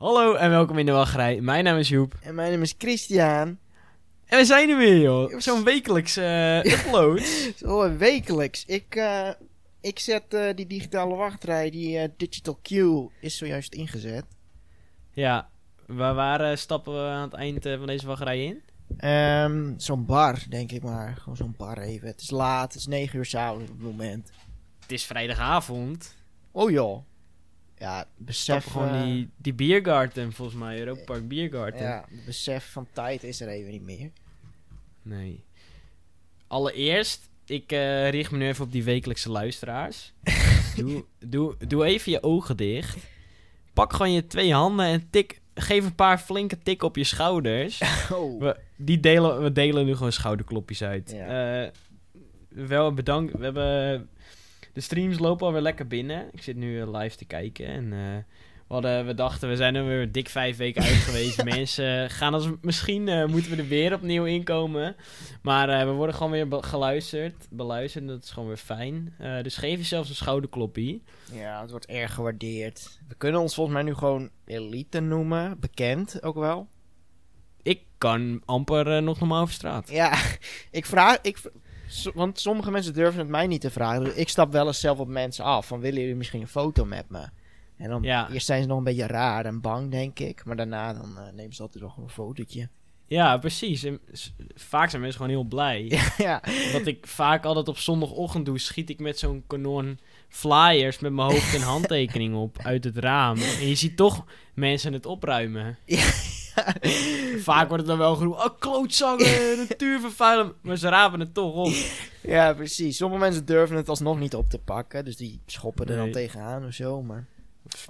Hallo en welkom in de wachtrij. Mijn naam is Joep. En mijn naam is Christian. En we zijn er weer, joh. Zo'n wekelijks eh upload. Zo wekelijks. Ik, eh, ik zet eh, die digitale wachtrij, die Digital Queue, is zojuist ingezet. ja, waar, waar stappen we aan het eind van deze wachtrij in? Ehm, zo'n bar, denk ik maar. Gewoon zo'n bar even. Het is laat, het is 9 uur s'avonds op het moment. Het is vrijdagavond. Oh joh. Ja, besef... Gewoon eh, die, die Biergarten, volgens mij. Europa Park Biergarten. Ja, het besef van tijd is er even niet meer. Nee. Allereerst, ik eh, richt me nu even op die wekelijkse luisteraars. doe, doe, doe even je ogen dicht. Pak gewoon je twee handen en tik, geef een paar flinke tikken op je schouders. Oh. We, die delen, we delen nu gewoon schouderklopjes uit. Ja. Eh, wel bedankt. We hebben. De streams lopen alweer lekker binnen. Ik zit nu eh, live te kijken. En eh, we, hadden, we dachten, we zijn er weer dik vijf weken uit geweest. Mensen gaan als. Misschien eh, moeten we er weer opnieuw inkomen. Maar we worden gewoon weer be- geluisterd. Beluisterd. Dat is gewoon weer fijn. Dus geef jezelf een schouderkloppie. Ja, het wordt erg gewaardeerd. We kunnen ons volgens mij nu gewoon elite noemen. Bekend ook wel. Ik kan amper nog normaal over straat. Ja, ik vraag. Ik, so- want sommige mensen durven het mij niet te vragen. Dus ik stap wel eens zelf op mensen af. Van willen jullie misschien een foto met me? En dan Ja. eerst zijn ze nog een beetje raar en bang, denk ik. Maar daarna dan eh, nemen ze altijd nog een fotootje. Ja, precies. En vaak zijn mensen gewoon heel blij. ja, Wat ik vaak altijd op zondagochtend doe, schiet ik met zo'n kanon flyers met mijn hoofd en handtekening op uit het raam. En je ziet toch mensen het opruimen. Vaak wordt het dan wel geroepen, oh klootzanger, natuurvervuilen. Maar ze rapen het toch op. ja, precies. Sommige mensen durven het alsnog niet op te pakken. Dus die schoppen er dan Nee. tegenaan of zo. Maar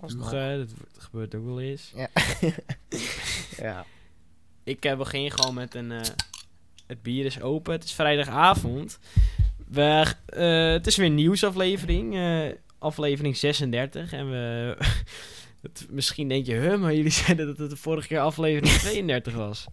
Spugen, dat wordt- gebeurt ook wel eens. ja. ja. Ik eh, begin gewoon met een... eh, het bier is open, het is vrijdagavond. We, eh, het is weer een nieuwsaflevering, eh, aflevering 36. En we... het, misschien denk je, huh, maar jullie zeiden dat het de vorige keer aflevering 32 was.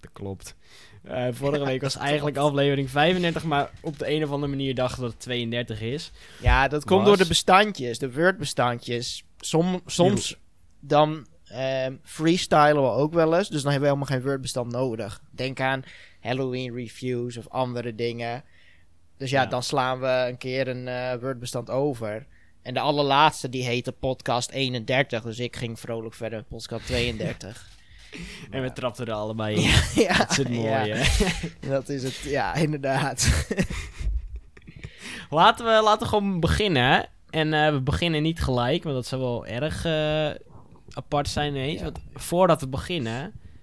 Dat klopt. Eh, vorige week was eigenlijk aflevering 35, maar op de een of andere manier dachten we dat het 32 is. Ja, dat komt Was. door de bestandjes, de Word-bestandjes. Som, soms dan ehm, freestylen we ook wel eens. Dus dan hebben we helemaal geen Word-bestand nodig. Denk aan Halloween reviews of andere dingen. Dus ja, Ja. dan slaan we een keer een eh Word-bestand over. En de allerlaatste, die heette podcast 31. Dus ik ging vrolijk verder met podcast 32. En we trapten er allebei in. ja, Dat is het mooie. ja, dat is het. Ja, inderdaad. Laten, we, laten we gewoon beginnen. En eh, we beginnen niet gelijk, want dat zou wel erg eh, apart zijn. Nee. Ja. Want voordat we beginnen,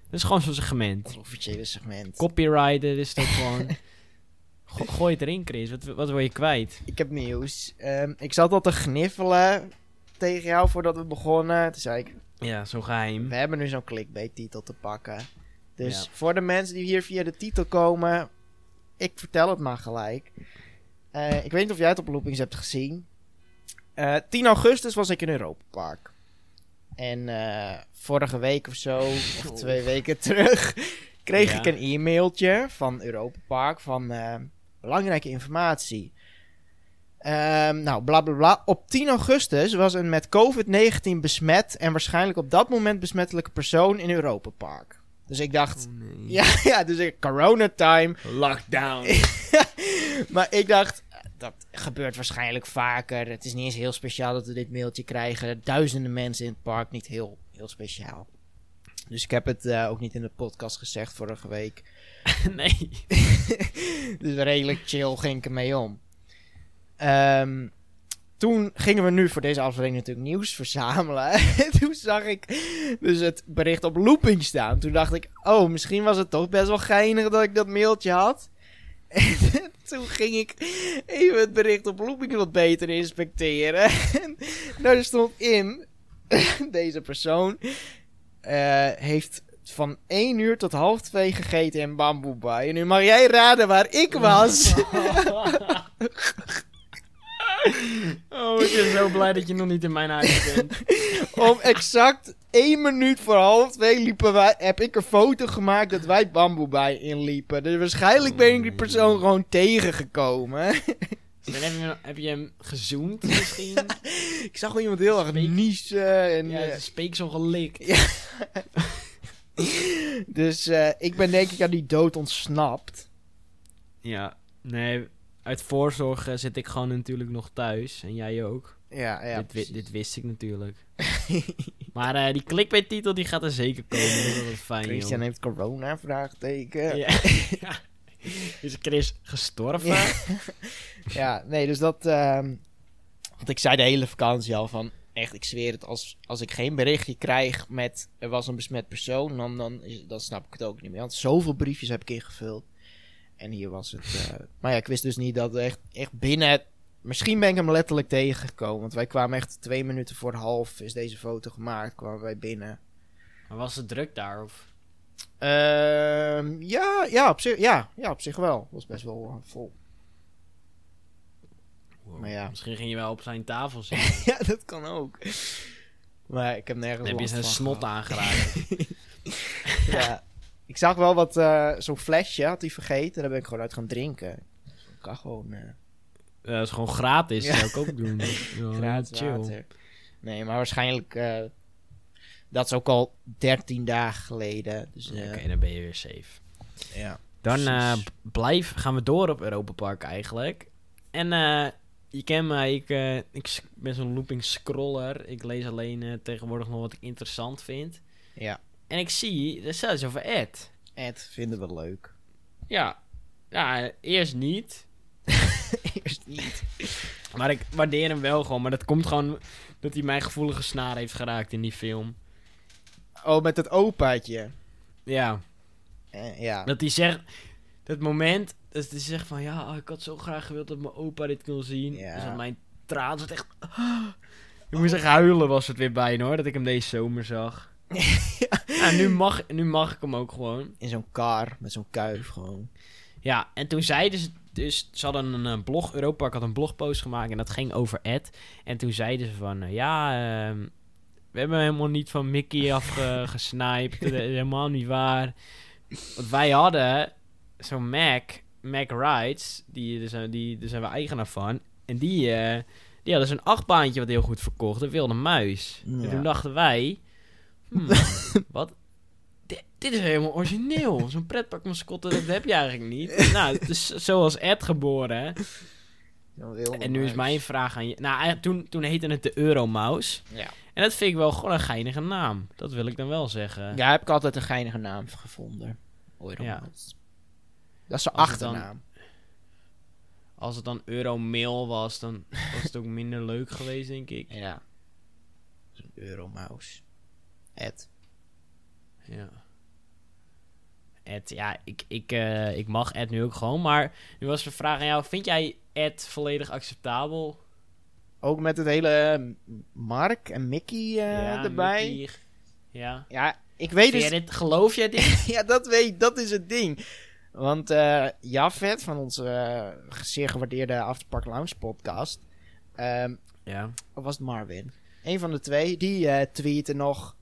dat is gewoon zo'n segment. Het officiële segment. Copyrighted is ook gewoon. Go- gooi het erin, Chris. Wat, wat word je kwijt? Ik heb nieuws. Ehm, ik zat al te gniffelen tegen jou voordat we begonnen. Toen zei ik, Ja, zo geheim. we hebben nu zo'n clickbait-titel te pakken. Dus Ja. voor de mensen die hier via de titel komen, ik vertel het maar gelijk. Eh, ik weet niet of jij het op Loopings hebt gezien. Eh 10 augustus was ik in Europa Park. En eh, vorige week of zo, of Oh. twee weken terug, kreeg Ja. ik een e-mailtje van Europa Park van belangrijke informatie. Ehm, nou, bla bla bla. Op 10 augustus was een met COVID-19 besmet en waarschijnlijk op dat moment besmettelijke persoon in Europa Park. Dus ik dacht, ja, ja, dus ik, corona time. Lockdown. Maar ik dacht, dat gebeurt waarschijnlijk vaker. Het is niet eens heel speciaal dat we dit mailtje krijgen. Duizenden mensen in het park, niet heel, heel speciaal. Dus ik heb het eh, ook niet in de podcast gezegd vorige week. nee. dus redelijk chill ging ik ermee om. Ehm, toen gingen we nu voor deze aflevering natuurlijk nieuws verzamelen. En toen zag ik dus het bericht op looping staan. Toen dacht ik, oh, misschien was het toch best wel geinig dat ik dat mailtje had. En toen ging ik even het bericht op looping wat beter inspecteren. En daar stond in, deze persoon eh, heeft van 1 uur tot half 2 gegeten in Bamboe Bay. En nu mag jij raden waar ik was. oh, ik ben zo blij dat je nog niet in mijn huis bent. Om exact 1 minuut voor half 2 liepen wij, heb ik een foto gemaakt dat wij Bamboe Bay inliepen. Dus waarschijnlijk ben ik die persoon gewoon tegengekomen. Dan heb je, heb je hem gezoend misschien. Ik zag wel iemand heel erg niezen. En, ja, eh, zijn speeksel gelikt. Ja. dus eh, ik ben denk ik aan die dood ontsnapt. Ja, nee, uit voorzorg eh, zit ik gewoon natuurlijk nog thuis. En jij ook. Ja, ja. dit, wi- dit wist ik natuurlijk. maar eh, die clickbait-titel die gaat er zeker komen. Dat is fijn, Christian joh. heeft corona, vraagteken. Ja. Ja. Is Chris gestorven? Ja. nee, dus dat... ehm, want ik zei de hele vakantie al van... Echt, ik zweer het, als, als ik geen berichtje krijg met... Er was een besmet persoon, dan, dan, is, dan snap ik het ook niet meer. Want zoveel briefjes heb ik ingevuld. En hier was het... eh, maar ja, ik wist dus niet dat echt, echt binnen... Misschien ben ik hem letterlijk tegengekomen. Want wij kwamen echt twee minuten voor half... Is deze foto gemaakt, kwamen wij binnen. Maar was het druk daar? Of? Ehm, ja, ja, op zich, ja, ja, op zich wel. Was best wel eh, Maar ja. Misschien ging je wel op zijn tafel zitten. ja, dat kan ook. Maar ik heb nergens Dan heb je zijn snot aangeraakt. Ja. Ik zag wel wat, eh, zo'n flesje had hij vergeten. Daar ben ik gewoon uit gaan drinken. Ik kan gewoon eh Ja, dat is gewoon gratis. Ja. Zou ik ook doen. Ja, gratis chill. water. Nee, maar waarschijnlijk... eh, dat is ook al 13 dagen geleden. Dus Oké, dan ben je weer safe. ja. Dan blijf, gaan we door op Europa Park eigenlijk. En eh, je kent mij, ik, eh, ik ben zo'n looping scroller. Ik lees alleen eh, tegenwoordig nog wat ik interessant vind. Ja. En ik zie, er staat iets over Ed. Ed vinden we leuk. Ja, ja eerst niet. Eerst niet. Maar ik waardeer hem wel gewoon. Maar dat komt gewoon dat hij mijn gevoelige snaar heeft geraakt in die film. Oh, met het opaatje. Ja, Eh, ja. dat hij zegt... Dat moment dat hij zegt van... Ja, ik had zo graag gewild dat mijn opa dit kon zien. Ja. Dus dat mijn traan zat echt... Ik moest echt huilen was het weer bijna hoor. Dat ik hem deze zomer zag. ja. nu, mag, nu mag ik hem ook gewoon. In zo'n kar, met zo'n kuif gewoon. Ja, en toen zeiden ze dus, ze hadden een eh, blog, Europark had een blogpost gemaakt en dat ging over Ed. En toen zeiden ze van, eh, ja, ehm, we hebben hem helemaal niet van Mickey afgesniped, dat is helemaal niet waar. Want wij hadden zo'n Mac, Mac Rides, die, daar zijn, die, daar zijn we eigenaar van. En die, eh, die hadden zo'n achtbaantje wat heel goed verkocht, een wilde muis. Ja. En toen dachten wij, hmm, wat? Dit, dit is helemaal origineel. Zo'n pretparkmascotte, dat heb je eigenlijk niet. nou, het is zoals Ed geboren, En nu is mijn vraag aan je... Nou, eigenlijk toen, toen heette het de Euromouse. Ja. En dat vind ik wel gewoon een geinige naam. Dat wil ik dan wel zeggen. Ja, heb ik altijd een geinige naam gevonden. Euromouse. Dat is zijn Als het dan- achternaam. Als het dan Euromail was, dan was het ook minder leuk geweest, denk ik. Ja. Zo'n Euromouse. Ed. Ja. Ed, ja, ik, ik, eh, ik mag Ed nu ook gewoon. Maar nu was de vraag aan jou. Vind jij Ed volledig acceptabel? Ook met het hele eh, Mark en Mickey eh, ja, erbij. Mickey. Ja. Ja, ik weet Vind dus... dit, geloof jij dit? ja, dat weet dat is het ding. Want eh Jafet van onze eh, zeer gewaardeerde Afterpark Lounge podcast... ehm, ja. of was het Marvin? Een van de twee, die eh tweette nog...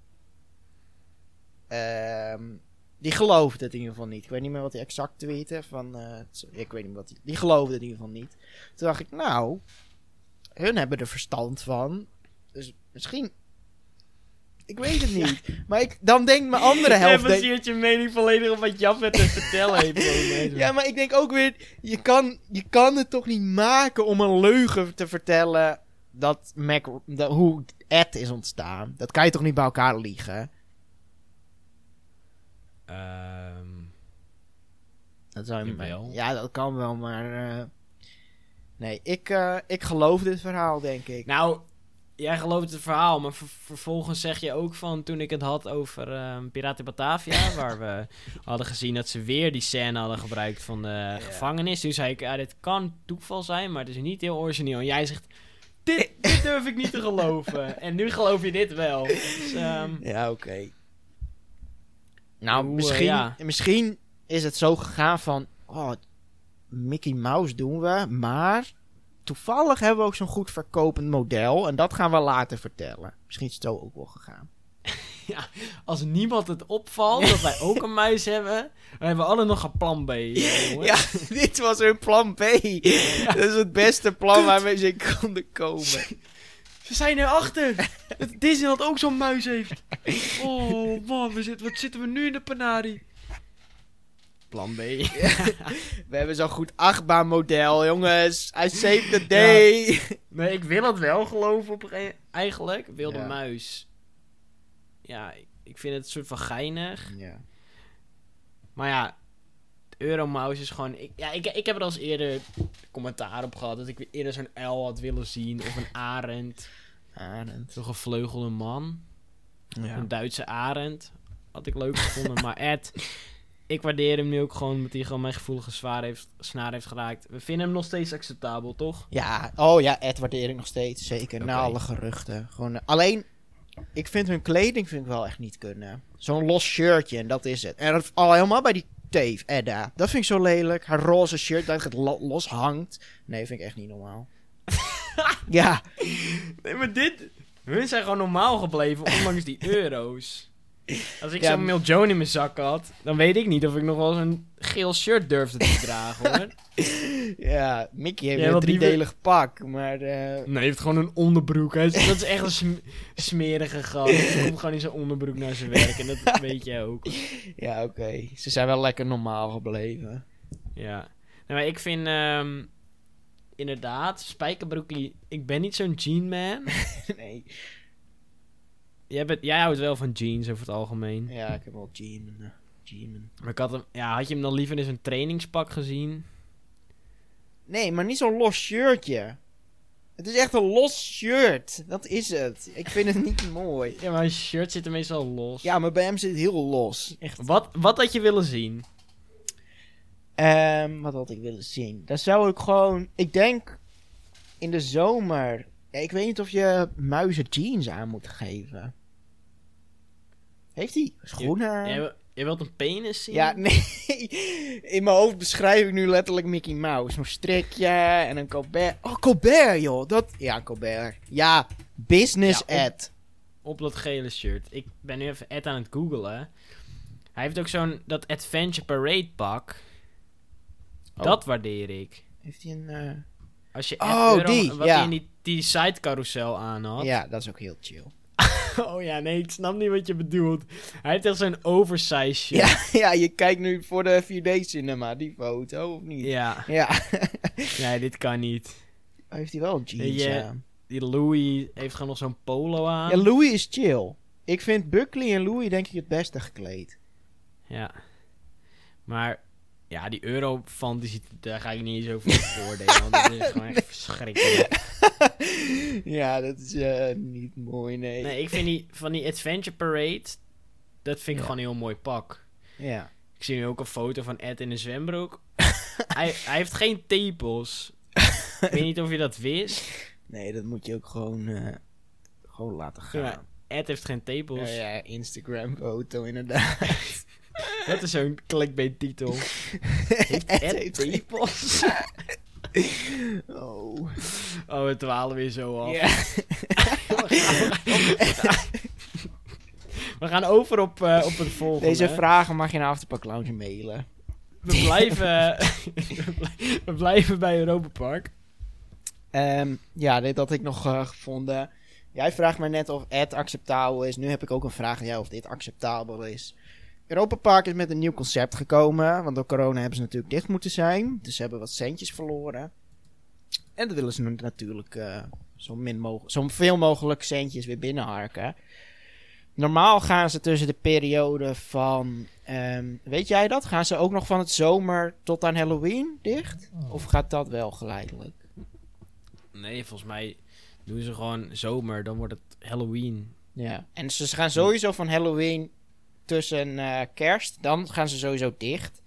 ehm, die geloofde het in ieder geval niet. Ik weet niet meer wat hij exact tweette. Van, ik weet niet wat hij... Die geloofde het in ieder geval niet. Toen dacht ik, nou... Hun hebben er verstand van. Dus misschien... Ik weet het niet. Maar ik, dan denkt mijn andere helft... Denk- baseert je mening volledig op wat Jafet te vertellen heeft. Ja, maar ik denk ook weer, je kan, je kan het toch niet maken om een leugen te vertellen dat Mac, dat, hoe Ed is ontstaan. Dat kan je toch niet bij elkaar liegen? Ehm, Dat zou je. Ja, dat kan wel, maar... eh, nee, ik, eh, ik geloof dit verhaal, denk ik. nou, jij gelooft het verhaal, maar ver- vervolgens zeg je ook van toen ik het had over ehm Piraten Batavia, waar we hadden gezien dat ze weer die scène hadden gebruikt van de gevangenis. Toen zei ik, ja, dit kan toeval zijn, maar het is niet heel origineel. En jij zegt, dit, dit durf ik niet te geloven. En nu geloof je dit wel. Dus, ehm, Ja, oké. Nou, eh, misschien, ja. misschien is het zo gegaan van... Oh, Mickey Mouse doen we, maar... Toevallig hebben we ook zo'n goed verkopend model. En dat gaan we later vertellen. Misschien is het zo ook wel gegaan. Als niemand het opvalt dat wij ook een muis hebben, dan hebben we alle nog een plan B. eh, jongen. Ja, dit was hun plan B. Dat is het beste plan waarmee ze konden komen. Ze zijn erachter dat Disneyland ook zo'n muis heeft. Oh man, we zitten, wat zitten we nu in de panari? Plan B. We hebben zo'n goed achtbaanmodel, jongens. I saved the day. Nee, ik wil het wel geloven op een ge- eigenlijk. Wilde Ja. muis. Ja, ik- vind het een soort van geinig. Ja. Maar ja, de Euromouse is gewoon... Ik, ja, ik, ik heb er al eens eerder commentaar op gehad... dat ik eerder zo'n uil had willen zien. Of een arend. Arend. Zo'n gevleugelde man. Ja. Een Duitse arend. Had ik leuk gevonden. maar Ed... Ik waardeer hem nu ook gewoon... omdat hij gewoon mijn gevoelige zwaar heeft, snaar heeft geraakt. We vinden hem nog steeds acceptabel, toch? Ja, oh ja, Ed waardeer ik nog steeds, zeker. Na alle geruchten. Gewoon, eh, alleen, ik vind hun kleding vind ik wel echt niet kunnen. Zo'n los shirtje en dat is het. En dat, al helemaal bij die Dave, Edda. Dat vind ik zo lelijk. Haar roze shirt dat het lo- los hangt. Nee, vind ik echt niet normaal. ja, Nee, maar dit... Hun zijn gewoon normaal gebleven, ondanks die euro's. Als ik Ja, zo'n miljoen in mijn zak had, dan weet ik niet of ik nog wel zo'n geel shirt durfde te dragen, hoor. ja, Mickey heeft een driedelig pak, maar... eh, Nee, hij heeft gewoon een onderbroek. Dat is echt een sm- smerige gast. Hij komt gewoon in zijn onderbroek naar zijn werk. En dat weet jij ook. ja, oké. Ze zijn wel lekker normaal gebleven. Ja. Nou, maar ik vind... ehm, inderdaad, spijkerbroekie... Ik ben niet zo'n jean man. nee. Jij, bent, jij houdt wel van jeans over het algemeen. Ja, ik heb wel Jeeman. eh. Maar ik had hem... Ja, had je hem dan liever in zijn trainingspak gezien? Nee, maar niet zo'n los shirtje. Het is echt een los shirt. Dat is het. Ik vind het niet mooi. Ja, maar een shirt zit er meestal los. Ja, maar bij hem zit het heel los. Echt. Wat, wat had je willen zien? Ehm, wat had ik willen zien? Daar zou ik gewoon... Ik denk in de zomer... Ja, ik weet niet of je muizen jeans aan moet geven. Heeft hij schoenen? Jij, jij wilt een penis zien? Ja, nee. In mijn hoofd beschrijf ik nu letterlijk Mickey Mouse. Zo'n strikje en een Colbert. Oh, Colbert, joh. Dat... Ja, Colbert. Ja, business Ja, op- ad. Op dat gele shirt. Ik ben nu even Ed aan het googlen. Hij heeft ook zo'n... Dat Adventure Parade pak. Oh. Dat waardeer ik. Heeft hij een... eh, Als je Oh, Euro- die, Wat ja. hij in die, die sidecarousel aan had. Ja, dat is ook heel chill. Oh ja, nee, ik snap niet wat je bedoelt. Hij heeft echt zo'n oversized shirt. Ja, ja, je kijkt nu voor de 4D-cinema, die foto, of niet? Ja. Ja. Nee, dit kan niet. Heeft hij wel jeans Ja. aan? Die Louis heeft gewoon nog zo'n polo aan. Ja, Louis is chill. Ik vind Buckley en Louis denk ik het beste gekleed. Ja. Maar ja, die ziet, daar ga ik niet eens over voordelen. want dat is gewoon echt verschrikkelijk. ja, dat is eh, niet mooi, nee. Nee, ik vind die van die Adventure Parade, dat vind ik Ja. gewoon een heel mooi pak. Ja. Ik zie nu ook een foto van Ed in een zwembroek. hij, hij heeft geen tepels. ik weet niet of je dat wist. Nee, dat moet je ook gewoon, eh, gewoon laten gaan. Ja, Ed heeft geen tepels. Ja, ja, Instagram-foto inderdaad. Dat is zo'n clickbait titel. Heeft Ed Ed heeft tepels? Oh. Oh, we dwalen weer zo af. We gaan over op, eh, op het volgende. Deze vragen mag je naar Afterpark Lounge mailen. We blijven, we blijven bij Europa Park. Ehm, ja, dit had ik nog eh, gevonden. Jij vraagt mij net of het acceptabel is. Nu heb ik ook een vraag aan jou of dit acceptabel is. Europa Park is met een nieuw concept gekomen. Want door corona hebben ze natuurlijk dicht moeten zijn. Dus ze hebben wat centjes verloren. En dat willen ze natuurlijk eh, zo, min mogelijk, zo veel mogelijk centjes weer binnenharken. Normaal gaan ze tussen de periode van... ehm, weet jij dat? Gaan ze ook nog van het zomer tot aan Halloween dicht? Of gaat dat wel geleidelijk? Nee, volgens mij doen ze gewoon zomer. Dan wordt het Halloween. Ja, en ze gaan sowieso van Halloween tussen eh, kerst, dan gaan ze sowieso dicht.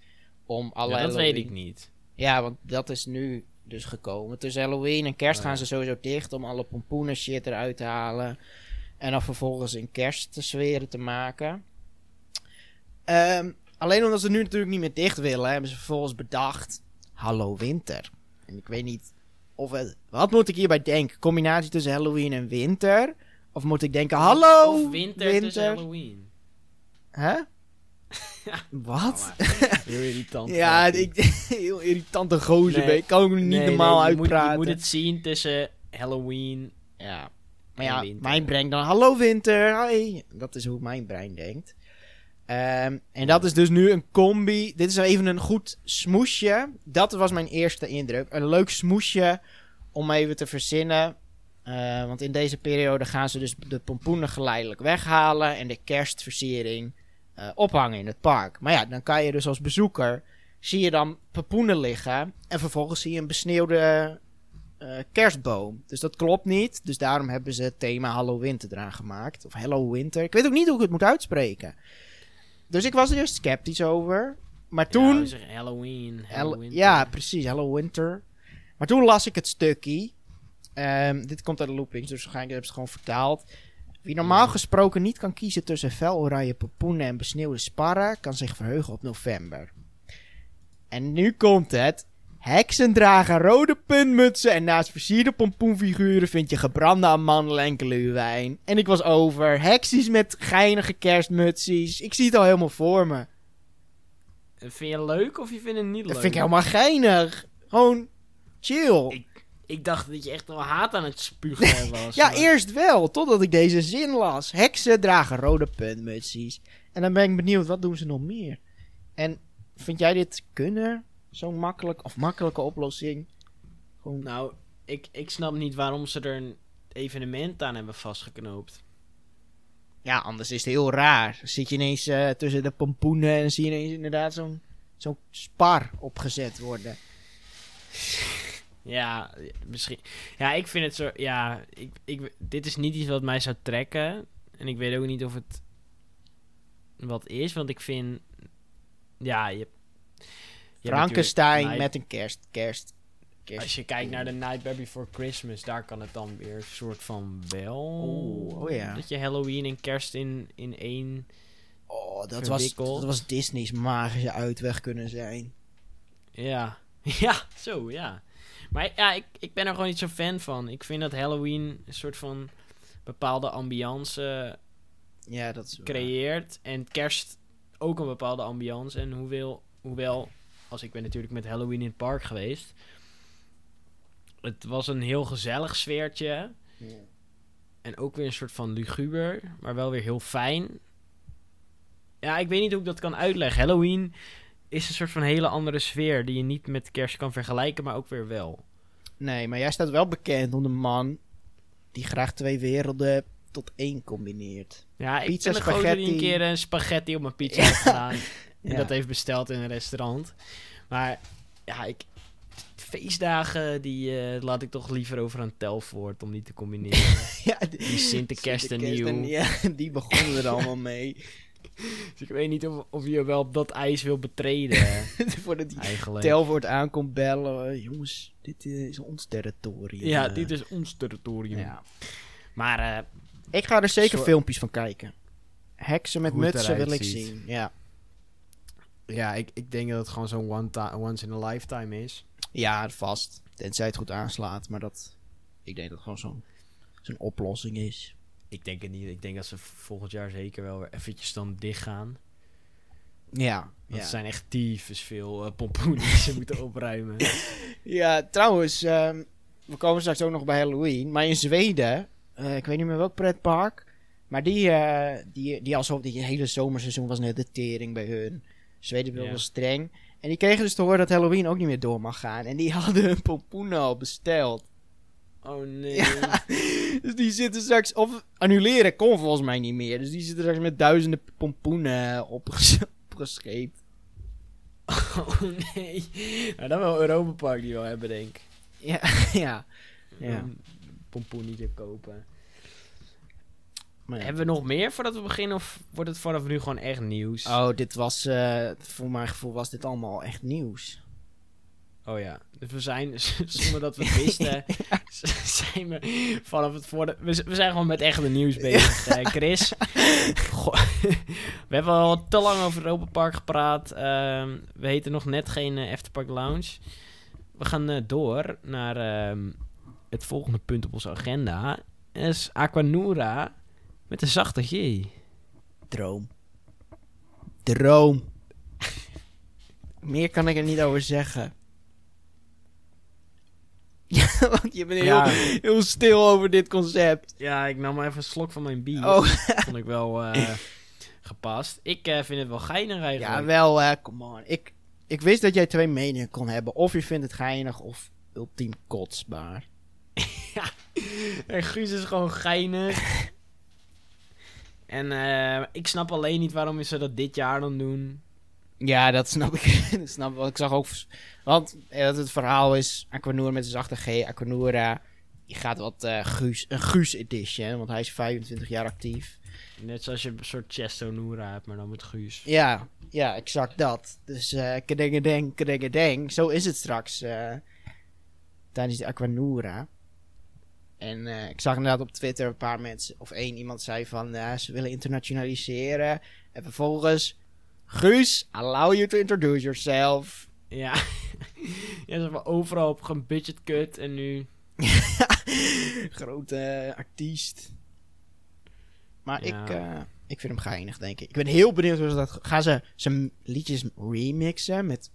Om alle Ja, dat Halloween- weet ik niet. Ja, want dat is nu dus gekomen. Tussen Halloween en kerst Oh, gaan ze sowieso dicht om alle pompoenen shit eruit te halen. En dan vervolgens in kerst te maken. Ehm, alleen omdat ze nu natuurlijk niet meer dicht willen, hebben ze vervolgens bedacht: Hallo winter. En ik weet niet of het. Wat moet ik hierbij denken? Combinatie tussen Halloween en winter? Of moet ik denken, hallo, Of winter, tussen Halloween. Hè? Ja. Wat? Heel irritant. Ja, Papi. ik, heel irritante gozer. Nee. ik. kan ik niet Nee, normaal nee, je moet- uitpraten. Je moet, het zien tussen Halloween. Ja. Maar ja, winter. mijn brein dan, hallo winter, hoi. Dat is hoe mijn brein denkt. Ehm, en dat is dus nu een combi. Dit is even een goed smoesje. Dat was mijn eerste indruk. Een leuk smoesje om even te verzinnen. Eh, want in deze periode gaan ze dus de pompoenen geleidelijk weghalen en de kerstversiering eh, ophangen in het park. Maar ja, dan kan je dus als bezoeker, zie je dan pompoenen liggen en vervolgens zie je een besneeuwde eh, kerstboom. Dus dat klopt niet. Dus daarom hebben ze het thema Hallow Winter eraan gemaakt. Of Hello Winter. Ik weet ook niet hoe ik het moet uitspreken. Dus ik was er eerst sceptisch over. Maar toen... Ja, we zeggen Halloween. Ja, precies. Hello Winter. Maar toen las ik het stukje. Ehm, dit komt uit de loopings, dus waarschijnlijk hebben ze het gewoon vertaald. Wie normaal gesproken niet kan kiezen tussen fel oranje pompoenen en besneeuwde sparren, kan zich verheugen op november. En nu komt het. Heksen dragen rode puntmutsen en naast versierde pompoenfiguren vind je gebrande amandelen en gluwijn. En ik was over. Heksies met geinige kerstmutsies. Ik zie het al helemaal voor me. Vind je het leuk of je vindt het niet leuk? Dat vind ik helemaal geinig. Gewoon chill. Ik- Ik dacht dat je echt wel haat aan het spugen was. ja, maar- eerst wel, totdat ik deze zin las. Heksen dragen rode puntmutsies. En dan ben ik benieuwd, wat doen ze nog meer? En vind jij dit kunnen? Zo'n makkelijk, of makkelijke oplossing? Gewoon, Nou, ik, ik snap niet waarom ze er een evenement aan hebben vastgeknoopt. ja, anders is het heel raar. Zit je ineens eh, tussen de pompoenen en zie je ineens inderdaad zo'n zo'n spar opgezet worden. Ja, misschien. Ja, ik vind het zo. Ja, ik, ik, dit is niet iets wat mij zou trekken. En ik weet ook niet of het wat is, want ik vind. Ja, je. Frankenstein met een kerst, kerst, kerst. Als je kijkt naar de Nightmare Before Christmas, daar kan het dan weer een soort van wel. Oeh, oh ja. Dat je Halloween en kerst in, in één. Oh, dat was, dat was Disney's magische uitweg kunnen zijn. Ja, ja, zo, ja. Maar ja, ik, ik ben er gewoon niet zo fan van. Ik vind dat Halloween een soort van bepaalde ambiance Ja, dat is waar. creëert. En kerst ook een bepaalde ambiance. En hoewel, hoewel, als ik ben natuurlijk met Halloween in het park geweest. Het was een heel gezellig sfeertje. Ja. En ook weer een soort van luguber, maar wel weer heel fijn. Ja, ik weet niet hoe ik dat kan uitleggen. Halloween is een soort van hele andere sfeer die je niet met kerst kan vergelijken, maar ook weer wel. Nee, maar jij staat wel bekend om de man die graag twee werelden tot één combineert. Ja, ik Pizza, ben een die keer een spaghetti op mijn pizza heeft gedaan. En Ja. dat heeft besteld in een restaurant. Maar ja, ik... Feestdagen, die eh, laat ik toch liever over aan Telvoort om die te combineren. ja, Die Sinterkerst en nieuw. Ja, die begonnen er allemaal mee. Dus ik weet niet of, of je wel dat ijs wil betreden, Voordat die eigenlijk. Telvoort aankomt bellen. eh, jongens, dit eh, is ons territorium. Ja, dit is ons territorium. Ja. Maar eh, Ik ga er zeker Zo- filmpjes van kijken. Heksen met Hoe mutsen wil ik ziet. zien. Ja, ja, ik, ik denk dat het gewoon zo'n one once in a lifetime is. ja vast. Tenzij het goed aanslaat. Maar dat, ik denk dat het gewoon zo'n zo'n oplossing is. Ik denk het niet. Ik denk dat ze volgend jaar zeker wel weer eventjes dan dicht gaan. Ja, Want ja. zijn echt tyfus veel eh, pompoenen die ze moeten opruimen. Ja, trouwens, ehm, we komen straks ook nog bij Halloween. Maar in Zweden, eh, ik weet niet meer welk pretpark. Maar die, eh, die, die, alsof die hele zomerseizoen was net de tering bij hun. Zweden wil Ja. wel streng. En die kregen dus te horen dat Halloween ook niet meer door mag gaan. En die hadden hun pompoenen al besteld. Oh nee. Ja, dus die zitten straks... Of annuleren kon volgens mij niet meer. Dus die zitten straks met duizenden pompoenen opges opgescheept. Oh nee. Nou, dan wel Europa Park die wel hebben, denk ik. Ja, ja. Ja. Een pompoenetje kopen. Maar ja. Hebben we nog meer voordat we beginnen? Of wordt het vanaf nu gewoon echt nieuws? Oh, dit was, eh, voor mijn gevoel was dit allemaal echt nieuws. Oh ja, dus we zijn, zonder dat we het wisten, zijn we vanaf het voor de, we, zijn gewoon met echte nieuws bezig, Chris. Goh, we hebben al te lang over Europa Park gepraat. Ehm, we heten nog net geen eh, Efterpark Lounge. We gaan eh, door naar ehm, het volgende punt op onze agenda. is Aquanura met een zachte G. Droom. Droom. Meer kan ik er niet over zeggen. Ja, want je bent heel, Ja. heel stil over dit concept. Ja, ik nam maar even een slok van mijn bier. Oh, Vond ik wel eh, gepast. Ik eh, vind het wel geinig eigenlijk. ja, wel, eh come on. Ik, ik wist dat jij twee meningen kon hebben. Of je vindt het geinig of ultiem kotsbaar. En Guus is gewoon geinig. en eh, ik snap alleen niet waarom ze dat dit jaar dan doen. Ja, dat snap ik. dat snap ik wel. Ik zag ook... Want eh, dat het verhaal is... Aquanura met een zachte G. Aquanura... Je gaat wat eh, Guus... Een Guus edition. Want hij is 25 jaar actief. Net zoals je een soort Chesto Noora hebt, maar dan met Guus. Ja, ja, exact dat. Dus eh kedengedeng, kedengedeng. Zo is het straks tijdens de Aquanura. En ik zag inderdaad op Twitter een paar mensen, of één iemand zei van ze willen internationaliseren. En vervolgens, Guus, allow you to introduce yourself. Ja. ja, ze hebben overal op een budget cut en nu... Grote eh, artiest. Maar Ja. ik, eh, ik vind hem geinig, denk ik. Ik ben heel benieuwd hoe ze dat... Gaan ze zijn liedjes remixen met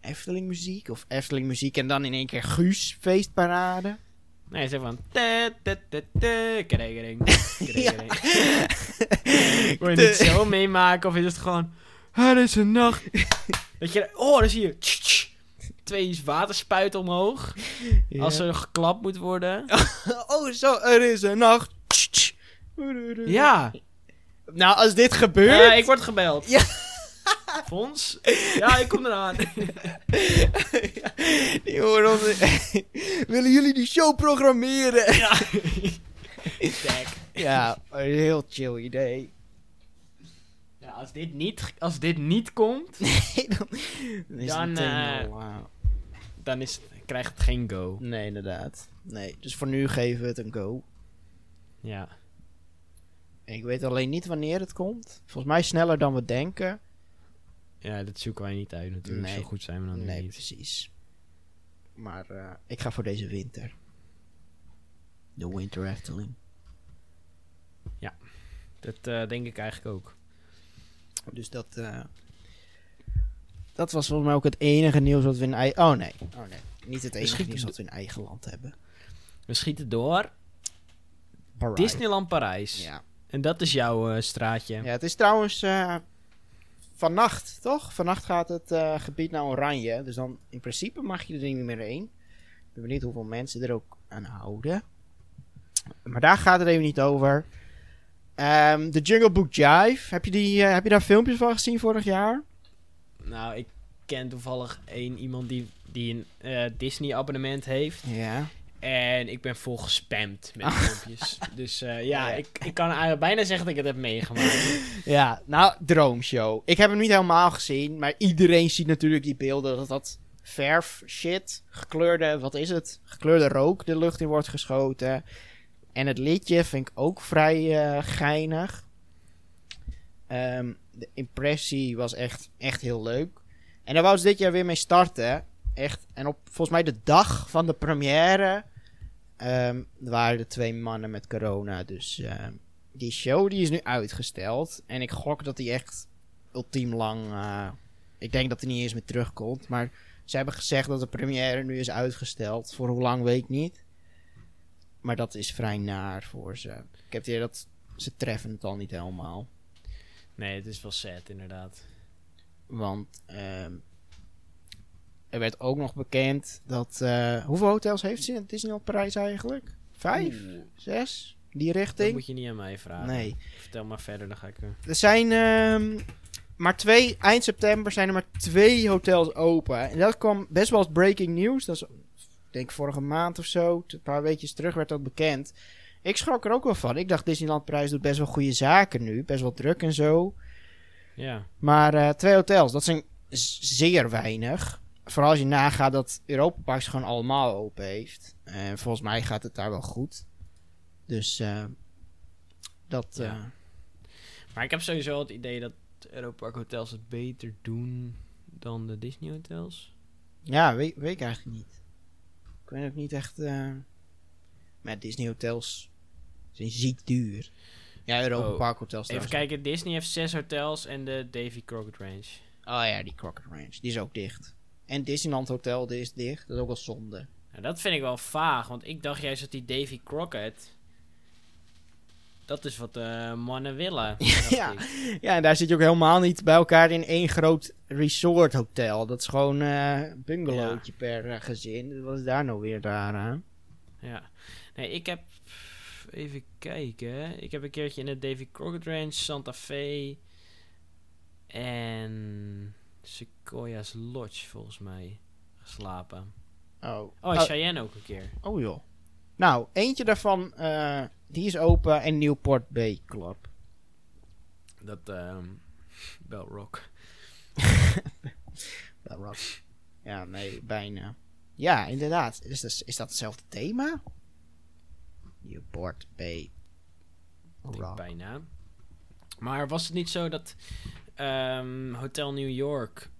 Efteling muziek? Of Efteling muziek en dan in één keer Guus feestparade? Nee, ze van... te, te, te, te, kedengedeng, kedengedeng. Wil je niet zo meemaken of is het gewoon... Het is een nacht. Dat je... Oh, dan zie je... twee waterspuiten omhoog. Ja. Als er geklapt moet worden. Oh, zo, er is een nacht. Ja. Nou, als dit gebeurt... Eh, ik word gebeld. Ja. Fons? Ja, ik kom eraan. Die horen ons- Willen jullie die show programmeren? ja. Ja, een heel chill idee. Ja, als dit niet, als dit niet komt, Nee, dan, dan is Dan, meteen eh, eh, dan is, krijgt het geen go. Nee, inderdaad. Nee, dus voor nu geven we het een go. Ja. Ik weet alleen niet wanneer het komt. Volgens mij sneller dan we denken. ja, dat zoeken wij niet uit natuurlijk. Nee. Zo goed zijn we dan nee, niet. precies. Maar eh, ik ga voor deze winter. De Winter Efteling. Dat eh, denk ik eigenlijk ook. Dus dat... eh, dat was volgens mij ook het enige nieuws wat we in eigen... Oh nee. Oh nee. Niet het enige nieuws wat we in eigen land hebben. We schieten door. Parijs. Disneyland Parijs. Ja. En dat is jouw eh, straatje. ja, het is trouwens eh, vannacht, toch? Vannacht gaat het gebied naar Oranje. Dus dan in principe mag je er niet meer heen. Ik ben benieuwd hoeveel mensen er ook aan houden. Maar daar gaat het even niet over. Ehm, de Jungle Book Jive. Heb je, die, eh, heb je daar filmpjes van gezien vorig jaar? Nou, ik ken toevallig één iemand die, die een eh, Disney abonnement heeft. Ja. En ik ben vol gespamd met filmpjes. Dus eh, ja, Ja. Ik, ik kan eigenlijk bijna zeggen dat ik het heb meegemaakt. Ja, nou, droomshow. Ik heb hem niet helemaal gezien, maar iedereen ziet natuurlijk die beelden dat dat verf shit, gekleurde, wat is het? Gekleurde rook de lucht in wordt geschoten. En het liedje vind ik ook vrij eh, geinig. Ehm, de impressie was echt, echt heel leuk. En daar wou ze dit jaar weer mee starten. Echt. En op volgens mij de dag van de première ehm, waren er twee mannen met corona. Dus ehm, die show die is nu uitgesteld. En ik gok dat die echt ultiem lang. eh, ik denk dat hij niet eens meer terugkomt. Maar ze hebben gezegd dat de première nu is uitgesteld. Voor hoe lang weet ik niet. Maar dat is vrij naar voor ze. Ik heb het idee dat ze treffen het al niet helemaal. Nee, het is wel sad inderdaad. Want ehm, er werd ook nog bekend dat. eh, hoeveel hotels heeft ze in Disneyland Parijs eigenlijk? Vijf? Oeh, Zes? Die dat richting? moet je niet aan mij vragen. Nee. Vertel maar verder, dan ga ik... eh, Er zijn ehm, maar twee, eind september zijn er maar twee hotels open. En dat kwam best wel als breaking news. Dat is, denk vorige maand of zo, een paar weekjes terug werd dat bekend. Ik schrok er ook wel van. Ik dacht Disneyland Parijs doet best wel goede zaken nu. Best wel druk en zo. Ja. Maar eh, twee hotels, dat zijn zeer weinig. Vooral als je nagaat dat Europa Parks gewoon allemaal open heeft. En volgens mij gaat het daar wel goed. Dus eh, dat... Ja. eh, Maar ik heb sowieso het idee dat Europa Park hotels het beter doen dan de Disney hotels. Ja, weet, weet ik eigenlijk niet. Ik weet ook niet echt. eh met Disney hotels zijn ziek duur. Ja, Europa Oh. Park hotels Even trouwens. kijken, Disney heeft zes hotels en de Davy Crockett Range. Oh ja, die Crockett Ranch. Die is ook dicht. En Disneyland Hotel, die is dicht. Dat is ook wel zonde. Nou, dat vind ik wel vaag, want ik dacht juist dat die Davy Crockett... Dat is wat de mannen willen. Ja. ik. Ja, en daar zit je ook helemaal niet bij elkaar in één groot resort hotel. Dat is gewoon een bungalowtje per eh, gezin. Wat is daar nou weer daar aan? Ja. Nee, ik heb... Even kijken. Ik heb een keertje in de Davy Crockett Ranch, Santa Fe... En... Sequoia's Lodge, volgens mij, geslapen. Oh, Oh, en oh, Cheyenne ook een keer. oh joh. Nou, eentje daarvan, eh, die is open en Newport Bay Club. Dat, ehm Bell Rock. Dat was- Ja, nee, bijna. Ja, inderdaad. Is, dat- is dat hetzelfde thema? Newport Bay Rock. bijna. Maar was het niet zo dat ehm, Hotel New York,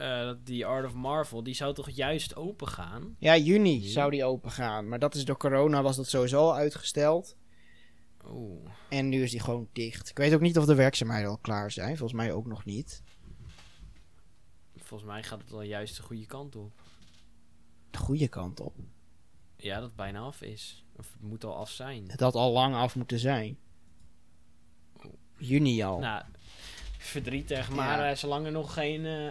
eh, dat die Art of Marvel, die zou toch juist open gaan? Ja, juni zou die open gaan. Maar dat is door corona was dat sowieso al uitgesteld. Oeh. En nu is die gewoon dicht. Ik weet ook niet of de werkzaamheden al klaar zijn. Volgens mij ook nog niet. Volgens mij gaat het wel juist de goede kant op. De goede kant op. Ja, dat het bijna af is. Of het moet al af zijn. Het had al lang af moeten zijn. Juni al. Nou, verdrietig, maar Ja. eh, zolang er nog geen... eh,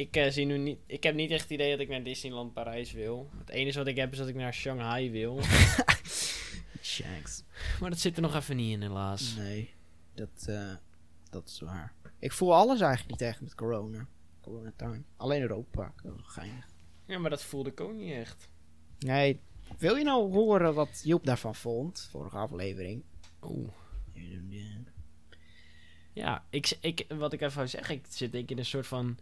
ik, eh, zie nu niet, ik heb niet echt het idee dat ik naar Disneyland Parijs wil. Het enige wat ik heb is dat ik naar Shanghai wil. Shanks. maar dat zit er nog even niet in, helaas. Nee, dat, eh, dat is waar. Ik voel alles eigenlijk niet echt met corona. Corona time. Alleen Europa Park. Dat is wel geinig. Ja, maar dat voelde ik ook niet echt. Nee, wil je nou horen wat Joep daarvan vond? Vorige aflevering. Oeh. Ja, ik, ik, wat ik even wou zeggen, ik zit denk ik in een soort van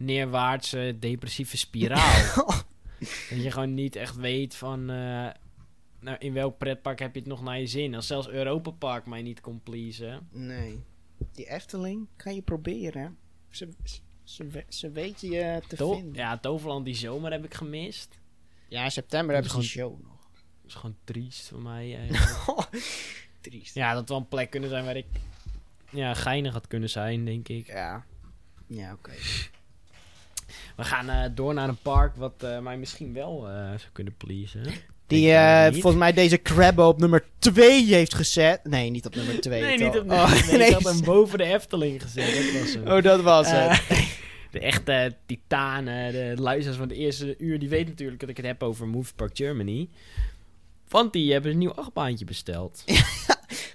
neerwaartse depressieve spiraal. dat je gewoon niet echt weet van eh, nou, in welk pretpark heb je het nog naar je zin. Als zelfs Europa Park mij niet kon pleasen. Nee. Die Efteling kan je proberen. Ze, ze, ze, we- ze weten je te To- vinden. ja, Toverland die zomer heb ik gemist. Ja, in september hebben ze een show nog. Dat is gewoon triest voor mij eigenlijk. Triest. ja, dat wel een plek kunnen zijn waar ik ja, geinig had kunnen zijn, denk ik. Ja. Ja, oké. We gaan eh, door naar een park wat eh, mij misschien wel eh, zou kunnen pleasen. Die volgens mij deze Crabbo op nummer 2 heeft gezet. Nee, niet op nummer 2. Nee, niet op oh, nee, nee. ik had hem boven de Efteling gezet. Dat was hem. Oh, dat was het. De echte titanen, de luisteraars van de eerste uur, die weten natuurlijk dat ik het heb over Movie Park Germany. Want die hebben een nieuw achtbaantje besteld.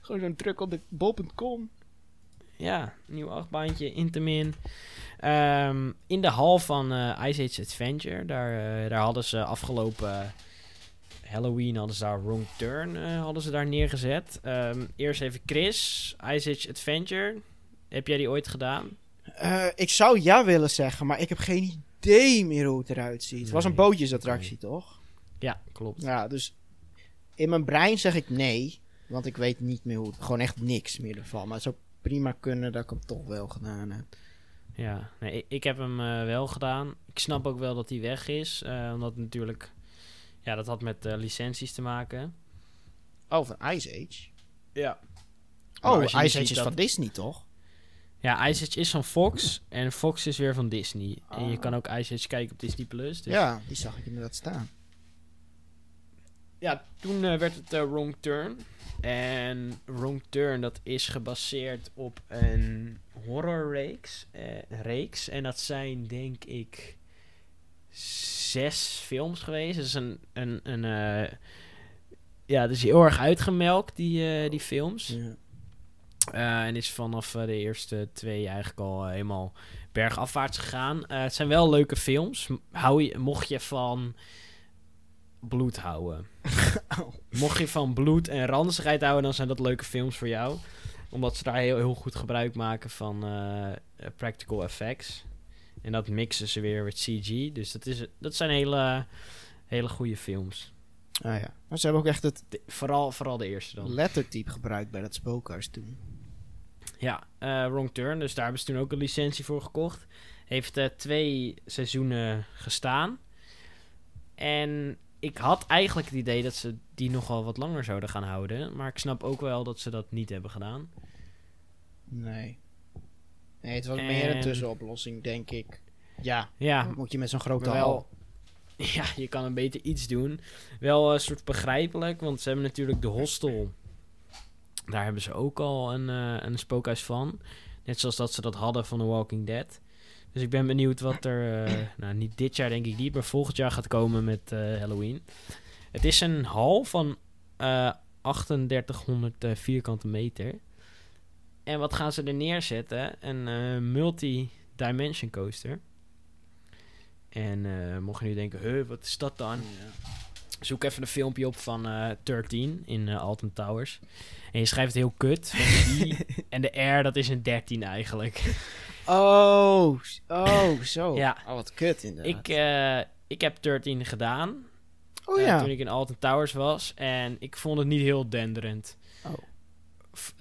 Gewoon zo'n druk op de bol.com. Ja, nieuw achtbaantje, Intamin. Ehm in de hal van eh, Ice Age Adventure, daar, eh, daar hadden ze afgelopen Halloween hadden ze daar Wrong Turn eh, hadden ze daar neergezet. Ehm, eerst even Chris, Ice Age Adventure. Heb jij die ooit gedaan? Eh, ik zou ja willen zeggen, maar ik heb geen idee meer hoe het eruit ziet. Het was een Nee. bootjesattractie, toch? Ja, klopt. Ja, dus in mijn brein zeg ik nee. Want ik weet niet meer hoe het... Gewoon echt niks meer ervan. Maar het zou prima kunnen dat ik hem toch wel gedaan heb. Ja, nee, ik, ik heb hem eh, wel gedaan. Ik snap ook wel dat hij weg is. eh, omdat natuurlijk... Ja, dat had met eh, licenties te maken. Oh, van Ice Age? Ja. Oh, Ice Age is dat- van Disney, toch? Ja, Ice Age is van Fox. En Fox is weer van Disney. En je Ah. kan ook Ice Age kijken op Disney+. Plus. Dus Ja, die zag ik inderdaad staan. Ja, toen eh, werd het eh, Wrong Turn. En Wrong Turn, dat is gebaseerd op een horrorreeks. eh, reeks. En dat zijn, denk ik, zes films geweest. Dat is een... een, een ja, dat is heel erg uitgemelkt, die, die films. Ja. En is vanaf de eerste twee eigenlijk al eh, helemaal bergafwaarts gegaan. Het zijn wel leuke films. Hou je, mocht je van bloed houden. Oh. Mocht je van bloed en ranzigheid houden, dan zijn dat leuke films voor jou. Omdat ze daar heel, heel goed gebruik maken van eh, eh, practical effects. En dat mixen ze weer met CG. Dus dat, is, dat zijn hele, hele goede films. Ah ja. Maar ze hebben ook echt het De- vooral, vooral de eerste dan. lettertype gebruikt bij dat spookhuis toen. Ja, eh, Wrong Turn. Dus daar hebben ze toen ook een licentie voor gekocht. Heeft twee seizoenen gestaan. En ik had eigenlijk het idee dat ze die nogal wat langer zouden gaan houden. Maar ik snap ook wel dat ze dat niet hebben gedaan. Nee. Nee, het was meer een En- tussenoplossing, denk ik. Ja, Ja, moet je met zo'n grote hal? wel... Ja, je kan een beter iets doen. Wel een soort begrijpelijk, want ze hebben natuurlijk de hostel. Daar hebben ze ook al een, eh, een spookhuis van. Net zoals dat ze dat hadden van The Walking Dead. Dus ik ben benieuwd wat er, eh, nou niet dit jaar denk ik niet, maar volgend jaar gaat komen met eh, Halloween. Het is een hal van eh 3800 eh, vierkante meter. En wat gaan ze er neerzetten? Een multi-dimension coaster. En mocht je nu denken, huh, wat is dat dan? Zoek even een filmpje op van eh 13 in Alton Towers. En je schrijft het heel kut. want de I en de R, dat is een 13 eigenlijk. Oh, oh, zo. Ja. Oh, wat kut inderdaad. ik, eh, ik heb 13 gedaan. oh eh, ja. toen ik in Alton Towers was. En ik vond het niet heel denderend. Oh.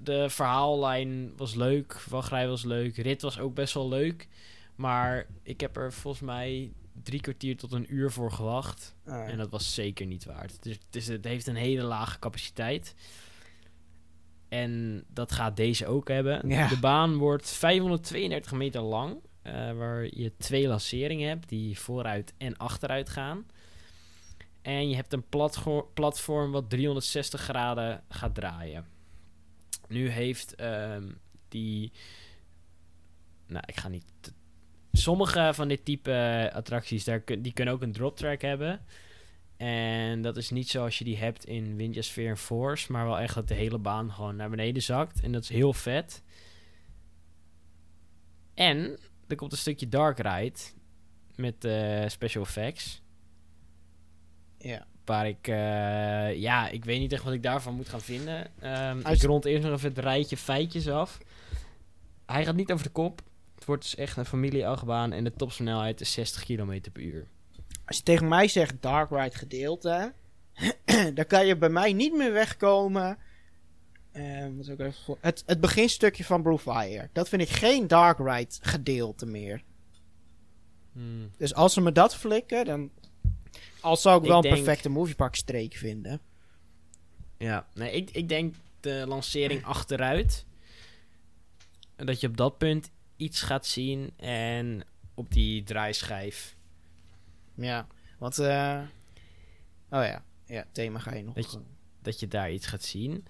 De verhaallijn was leuk. Wachtrij was leuk. Rit was ook best wel leuk. Maar ik heb er volgens mij drie kwartier tot een uur voor gewacht. Ah. En dat was zeker niet waard. Dus het, is, het heeft een hele lage capaciteit. En dat gaat deze ook hebben. Ja. De baan wordt 532 meter lang. eh, waar je twee lanceringen hebt die vooruit en achteruit gaan. En je hebt een platform wat 360 graden gaat draaien. Nu heeft ehm, die. Nou, ik ga niet. Sommige van dit type eh, attracties, daar kun, die kunnen ook een drop track hebben. En dat is niet zoals je die hebt in Windjasphere en Force, maar wel echt dat de hele baan gewoon naar beneden zakt. En dat is heel vet. En er komt een stukje Dark Ride met eh, special effects. Ja. Waar ik, eh, ja, ik weet niet echt wat ik daarvan moet gaan vinden. Uit- Ik rond eerst nog even het rijtje feitjes af. Hij gaat niet over de kop. Het wordt dus echt een familie-achtbaan en de topsnelheid is 60 km per uur. Als je tegen mij zegt Dark Ride gedeelte, dan kan je bij mij niet meer wegkomen. Eh, wat ik even het, het beginstukje van Blue Fire. Dat vind ik geen Dark Ride gedeelte meer. Hmm. Dus als ze me dat flikken, dan. Al zou ik Ik wel denk- een perfecte moviepark streek vinden. Ja, nee, ik, ik denk de lancering achteruit. Dat je op dat punt iets gaat zien en op die draaischijf. Ja, want. eh oh ja, ja, thema ga je nog. Je- dat je daar iets gaat zien.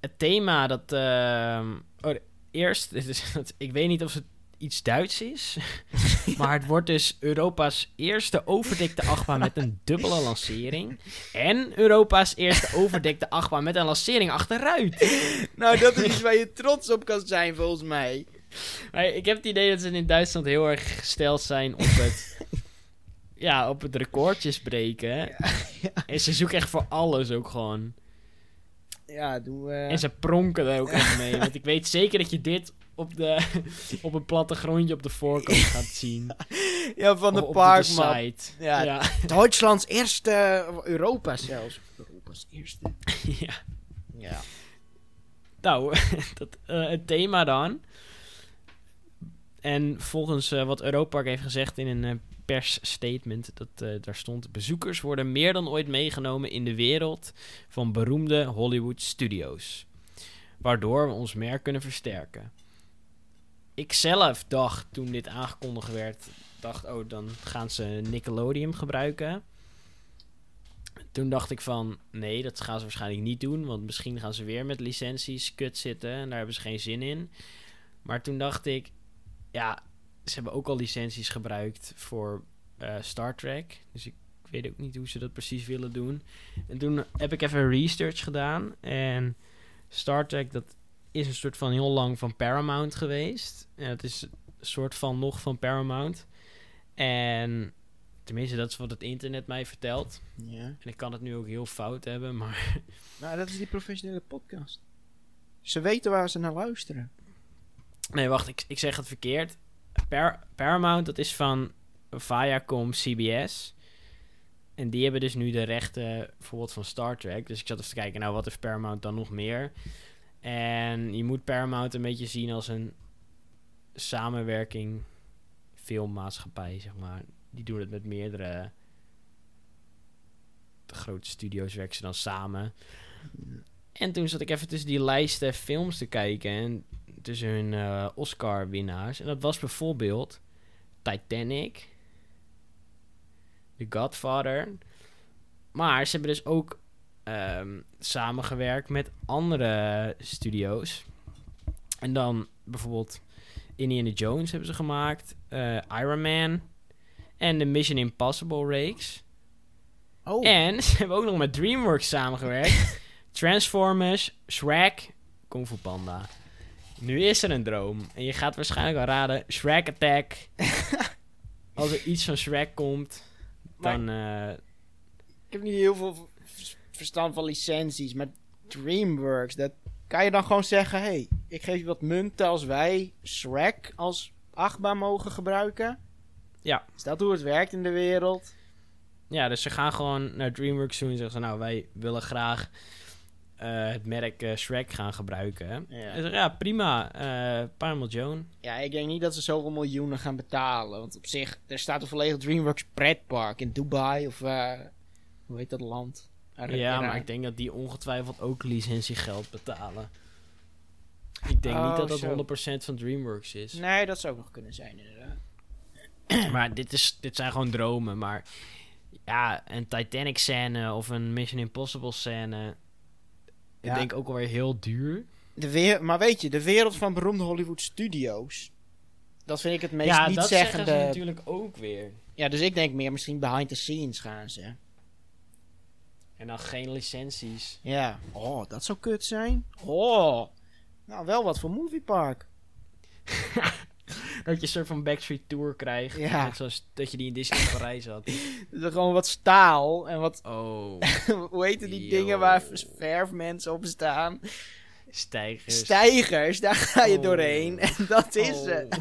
Het thema dat. ehm, oh, eerst, dit is, dat- ik weet niet of het iets Duits is. maar het wordt dus Europa's eerste overdekte achtbaan met een dubbele lancering. En Europa's eerste overdekte achtbaan met een lancering achteruit. nou, dat is iets waar je trots op kan zijn, volgens mij. Maar ik heb het idee dat ze in Duitsland heel erg gesteld zijn op het. ja, op het recordjes breken. En ze zoeken echt voor alles ook gewoon. Ja, doe. eh, En ze pronken daar ook echt mee. Want ik weet zeker dat je dit op, de, op een plattegrondje op de voorkant gaat zien. ja, van de op. Ja. Ja. Duitslands eerste, Europa zelfs. Europa's eerste. ja. Ja. Nou, dat, eh, het thema dan. En volgens eh, wat Europark heeft gezegd in een persstatement, dat eh, daar stond: bezoekers worden meer dan ooit meegenomen in de wereld van beroemde Hollywood studios, waardoor we ons merk kunnen versterken. Ik zelf dacht toen dit aangekondigd werd, dacht oh dan gaan ze Nickelodeon gebruiken. Toen dacht ik van, nee, dat gaan ze waarschijnlijk niet doen. Want misschien gaan ze weer met licenties kut zitten. En daar hebben ze geen zin in. Maar toen dacht ik, ja, ze hebben ook al licenties gebruikt voor eh, Star Trek. Dus ik weet ook niet hoe ze dat precies willen doen. En toen heb ik even research gedaan. En Star Trek, dat is een soort van heel lang van Paramount geweest. En het is een soort van nog van Paramount. En tenminste, dat is wat het internet mij vertelt. ja. En ik kan het nu ook heel fout hebben, maar Nou, dat is die professionele podcast. Ze weten waar ze naar luisteren. Nee, wacht, ik, ik zeg het verkeerd. Par- Paramount, dat is van Viacom CBS. En die hebben dus nu de rechten bijvoorbeeld van Star Trek. Dus ik zat even te kijken, nou, wat heeft Paramount dan nog meer? En je moet Paramount een beetje zien als een samenwerking filmmaatschappij, zeg maar. Die doen het met meerdere de grote studio's werken ze dan samen. En toen zat ik even tussen die lijsten films te kijken. En tussen hun eh, Oscar-winnaars. En dat was bijvoorbeeld Titanic. The Godfather. Maar ze hebben dus ook ehm, samengewerkt met andere studio's. En dan bijvoorbeeld Indiana Jones hebben ze gemaakt. eh, Iron Man. En de Mission Impossible reeks. Oh, En ze hebben ook nog met DreamWorks samengewerkt. Transformers, Shrek, Kung Fu Panda. Nu is er een droom. En je gaat waarschijnlijk al raden. Shrek Attack. Als er iets van Shrek komt, dan... eh, ik heb niet heel veel verstand van licenties, maar DreamWorks, dat kan je dan gewoon zeggen, hey, ik geef je wat munten als wij Shrek als achtbaan mogen gebruiken? Ja. Is dat hoe het werkt in de wereld? ja, dus ze gaan gewoon naar DreamWorks toe en zeggen ze... Nou, wij willen graag eh, het merk eh, Shrek gaan gebruiken. Ja. Zeggen, ja, prima. eh paar miljoen. Ja, ik denk niet dat ze zoveel miljoenen gaan betalen. Want op zich, er staat een volledig DreamWorks pretpark in Dubai of eh, hoe heet dat land? Ar- Ja, maar ik denk dat die ongetwijfeld ook licentiegeld betalen. Ik denk Oh, niet dat dat zo. 100% van DreamWorks is. Nee, dat zou ook nog kunnen zijn inderdaad. Maar dit, is, dit zijn gewoon dromen. Maar ja, een Titanic scène of een Mission Impossible scène... Ik Ja. denk ook alweer heel duur. De weer, maar weet je, de wereld van beroemde Hollywood studios. Dat vind ik het meest ja, niet dat zeggen zeggende. ze natuurlijk ook weer. Ja, dus ik denk meer misschien behind the scenes gaan ze. En dan geen licenties. Ja. Oh, dat zou kut zijn. Oh. Nou, wel wat voor moviepark. Dat je een soort van Backstreet Tour krijgt. Ja. Net zoals dat je die in Disney Parijs had. Dus gewoon wat staal en wat, Oh, hoe heten die Yo. dingen waar verfmensen op staan? stijgers. Stijgers, daar ga je Oh. doorheen. En dat is Oh. het.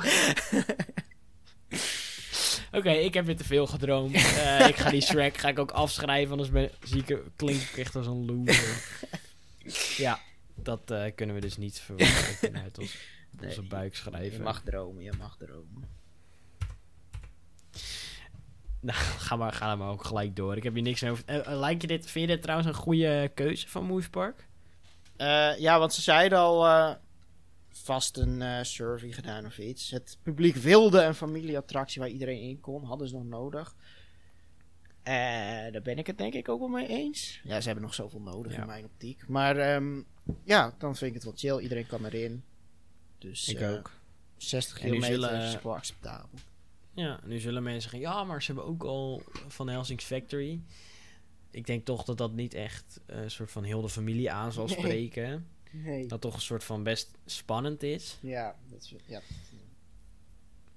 Oké, ik heb weer te veel gedroomd. Eh, ik ga die Shrek ga ik ook afschrijven, anders ben, zie ik, klink ik echt als een loser. ja, dat eh, kunnen we dus niet verwachten. Uit ons, onze Nee, buik Je mag dromen, je mag dromen. Nou, ga maar, ga maar ook gelijk door. Ik heb hier niks over. Eh, eh, lijkt je dit, vind je dit trouwens een goede keuze van Movie Park? Eh, ja, want ze zeiden al vast een survey gedaan of iets. Het publiek wilde een familieattractie waar iedereen in kon. Hadden ze nog nodig. Daar ben ik het denk ik ook wel mee eens. Ja, ze hebben nog zoveel nodig Ja. in mijn optiek. Maar ehm, ja, dan vind ik het wel chill. Iedereen kan erin. Dus Ik eh, ook. 60 En nu kilometer zullen- is wel acceptabel. Ja, nu zullen mensen zeggen, ja, maar ze hebben ook al van Helsing's Factory. Ik denk toch dat dat niet echt eh, een soort van heel de familie aan zal Nee. spreken. Nee. Dat toch een soort van best spannend is. Ja, dat is, ja.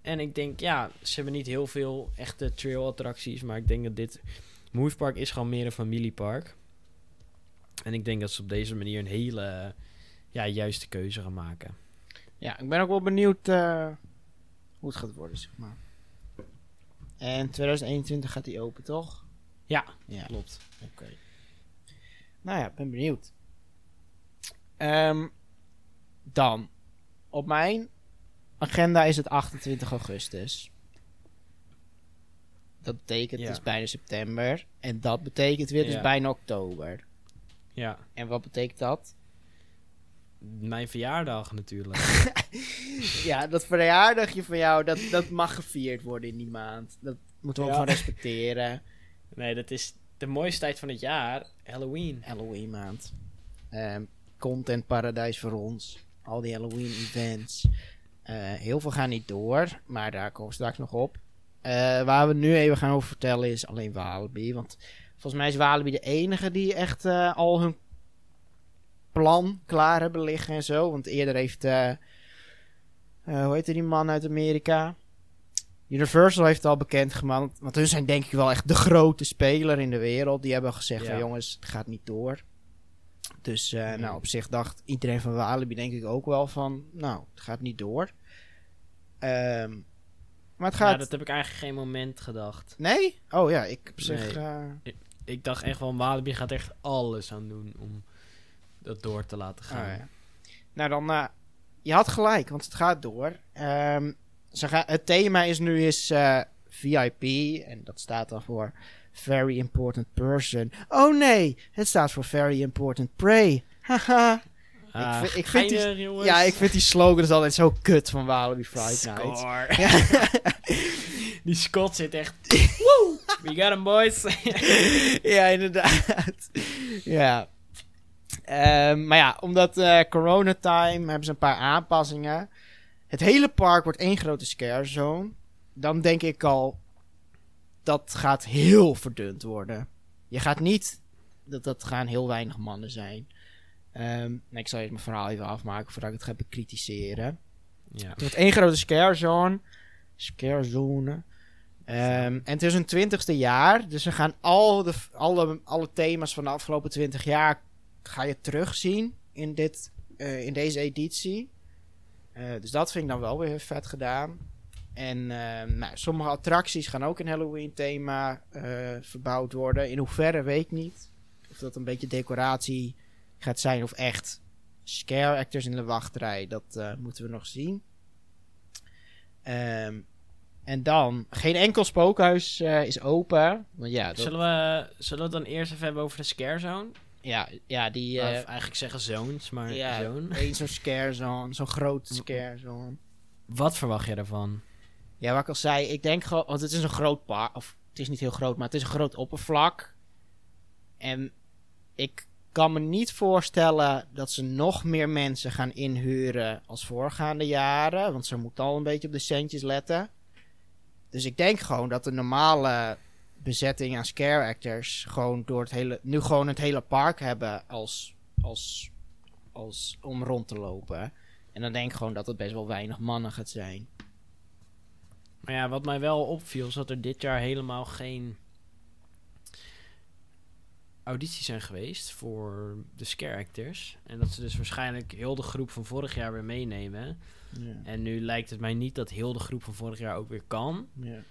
En ik denk, ja, ze hebben niet heel veel echte trail-attracties. Maar ik denk dat dit Movie Park is gewoon meer een familiepark. En ik denk dat ze op deze manier een hele ja, juiste keuze gaan maken. Ja, ik ben ook wel benieuwd eh, hoe het gaat worden, zeg maar. En 2021 gaat die open, toch? Ja, Ja, klopt. oké. Nou ja, ik ben benieuwd. Ehm, dan, op mijn agenda is het 28 augustus. Dat betekent Ja. het is bijna september. En dat betekent weer Ja. bijna oktober. Ja, En wat betekent dat? Mijn verjaardag natuurlijk. Ja, dat verjaardagje van jou, dat, dat mag gevierd worden in die maand. Dat moeten we ook gewoon respecteren. nee, dat is de mooiste tijd van het jaar. Halloween. Halloween maand. Ehm content paradijs voor ons. Al die Halloween events. Eh, heel veel gaan niet door, maar daar komen we straks nog op. Eh, waar we nu even gaan over vertellen is alleen Walibi. Want volgens mij is Walibi de enige die echt eh, al hun plan klaar hebben liggen en zo. Want eerder heeft, eh, eh, hoe heette die man uit Amerika? Universal heeft het al bekendgemaakt. Want hun zijn denk ik wel echt de grote speler in de wereld. Die hebben gezegd Ja. van jongens, het gaat niet door. Dus eh, nou, op zich dacht iedereen van Walibi denk ik ook wel van... Nou, het gaat niet door. Ehm, maar het Ja, gaat... dat heb ik eigenlijk geen moment gedacht. Nee? Oh ja, ik op zich... Nee. eh, Ik dacht echt wel, Walibi gaat echt alles aan doen om dat door te laten gaan. Ja. Nou, dan... eh, je had gelijk, want het gaat door. Ehm, ze gaan, het thema is nu is eh, VIP. En dat staat dan voor very important person. Oh nee, het staat voor very important prey. Haha. Ah, vind- ik vind die- jongens. ja, ik vind die slogans altijd zo kut van Walibi Friday Night. Die Scott zit echt... We got him, boys. ja, inderdaad. ja. Ehm, maar ja, omdat eh coronatime hebben ze een paar aanpassingen. Het hele park wordt één grote scare zone. Dan denk ik al, dat gaat heel verdund worden. Je gaat niet, dat, dat gaan heel weinig mannen zijn. Nee, ik zal even mijn verhaal even afmaken voordat ik het ga bekritiseren. ja. Het wordt één grote scare zone. Scare zone. Ehm, en het is hun twintigste jaar. Dus we gaan al de, alle, alle thema's van de afgelopen twintig jaar... ga je terugzien in, dit, eh, in deze editie. Eh, dus dat vind ik dan wel weer vet gedaan. En ehm, nou, sommige attracties gaan ook een Halloween thema eh, verbouwd worden. In hoeverre weet ik niet. Of dat een beetje decoratie gaat zijn of echt scare actors in de wachtrij. Dat eh, moeten we nog zien. Ehm, en dan, geen enkel spookhuis eh, is open. Want ja, Zullen, we, zullen we het dan eerst even hebben over de scare zone? Ja, ja die... Eh eigenlijk zeggen zones, maar ja, één zo'n scare zone, zo'n grote scare zone. Wat verwacht je daarvan? Ja, wat ik al zei, ik denk gewoon, want het is een groot park, of het is niet heel groot, maar het is een groot oppervlak. En ik kan me niet voorstellen dat ze nog meer mensen gaan inhuren als voorgaande jaren, want ze moeten al een beetje op de centjes letten. Dus ik denk gewoon dat de normale bezetting aan scare actors gewoon door het hele, nu gewoon het hele park hebben als, als, als om rond te lopen. En dan denk ik gewoon dat het best wel weinig mannen gaat zijn. Maar ja, wat mij wel opviel is dat er dit jaar helemaal geen audities zijn geweest voor de scare actors. En dat ze dus waarschijnlijk heel de groep van vorig jaar weer meenemen. Ja. En nu lijkt het mij niet dat heel de groep van vorig jaar ook weer kan. Ja.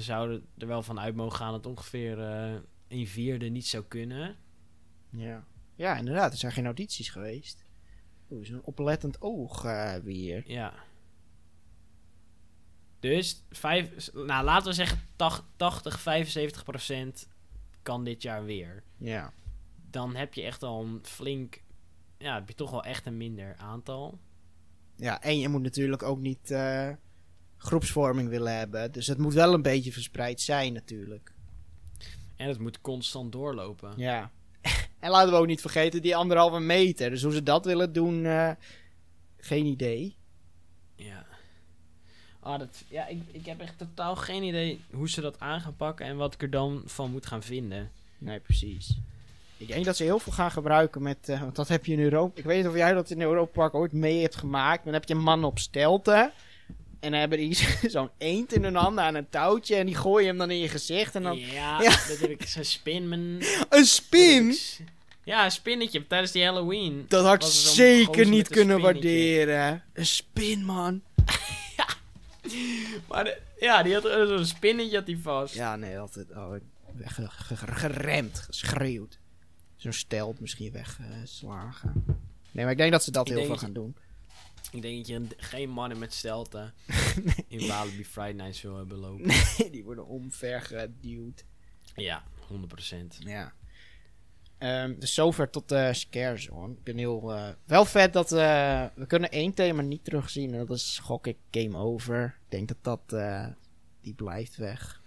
We zouden er wel van uit mogen gaan dat ongeveer eh een vierde niet zou kunnen. Ja. ja, inderdaad. Er zijn geen audities geweest. Oeh, zo'n oplettend oog eh weer. Ja. Dus, vijf, nou laten we zeggen tach- 80, 75 procent kan dit jaar weer. Ja. Dan heb je echt al een flink, ja, heb je toch wel echt een minder aantal. Ja, en je moet natuurlijk ook niet eh, groepsvorming willen hebben. Dus het moet wel een beetje verspreid zijn natuurlijk. En het moet constant doorlopen. Ja. en laten we ook niet vergeten die anderhalve meter. Dus hoe ze dat willen doen, eh, geen idee. Ja. Ah, dat, ja, ik, ik heb echt totaal geen idee hoe ze dat aan gaan pakken en wat ik er dan van moet gaan vinden. Nee, precies. Ik denk dat ze heel veel gaan gebruiken met... eh, want dat heb je in Europa... Ik weet niet of jij dat in Europa Park ooit mee hebt gemaakt. Dan heb je mannen op stelten. En dan hebben die zo'n eend in hun handen aan een touwtje. En die gooien hem dan in je gezicht. En dan... Ja, Ja. dat heb ik zo'n spinman. Een spin? Ja, een spinnetje tijdens die Halloween. Dat had ik er zeker niet kunnen waarderen. Een spin, man. Maar de- ja, die had er zo'n spinnetje had die vast. Ja, nee, altijd oh, weg, ge- ge- geremd, geschreeuwd. Zo'n stelt misschien weggeslagen. nee, maar ik denk dat ze dat Ik heel veel gaan doen. Ik denk dat je een- geen mannen met stelten in Walibi Friday Nights wil hebben lopen. Nee, die worden omvergeduwd. Ja, 100%. Ja. Ehm, dus zover tot de scare zone. Ik ben heel... eh, wel vet dat eh, we kunnen één thema niet terugzien. En dat is gok ik Game Over. Ik denk dat dat... eh, die blijft weg.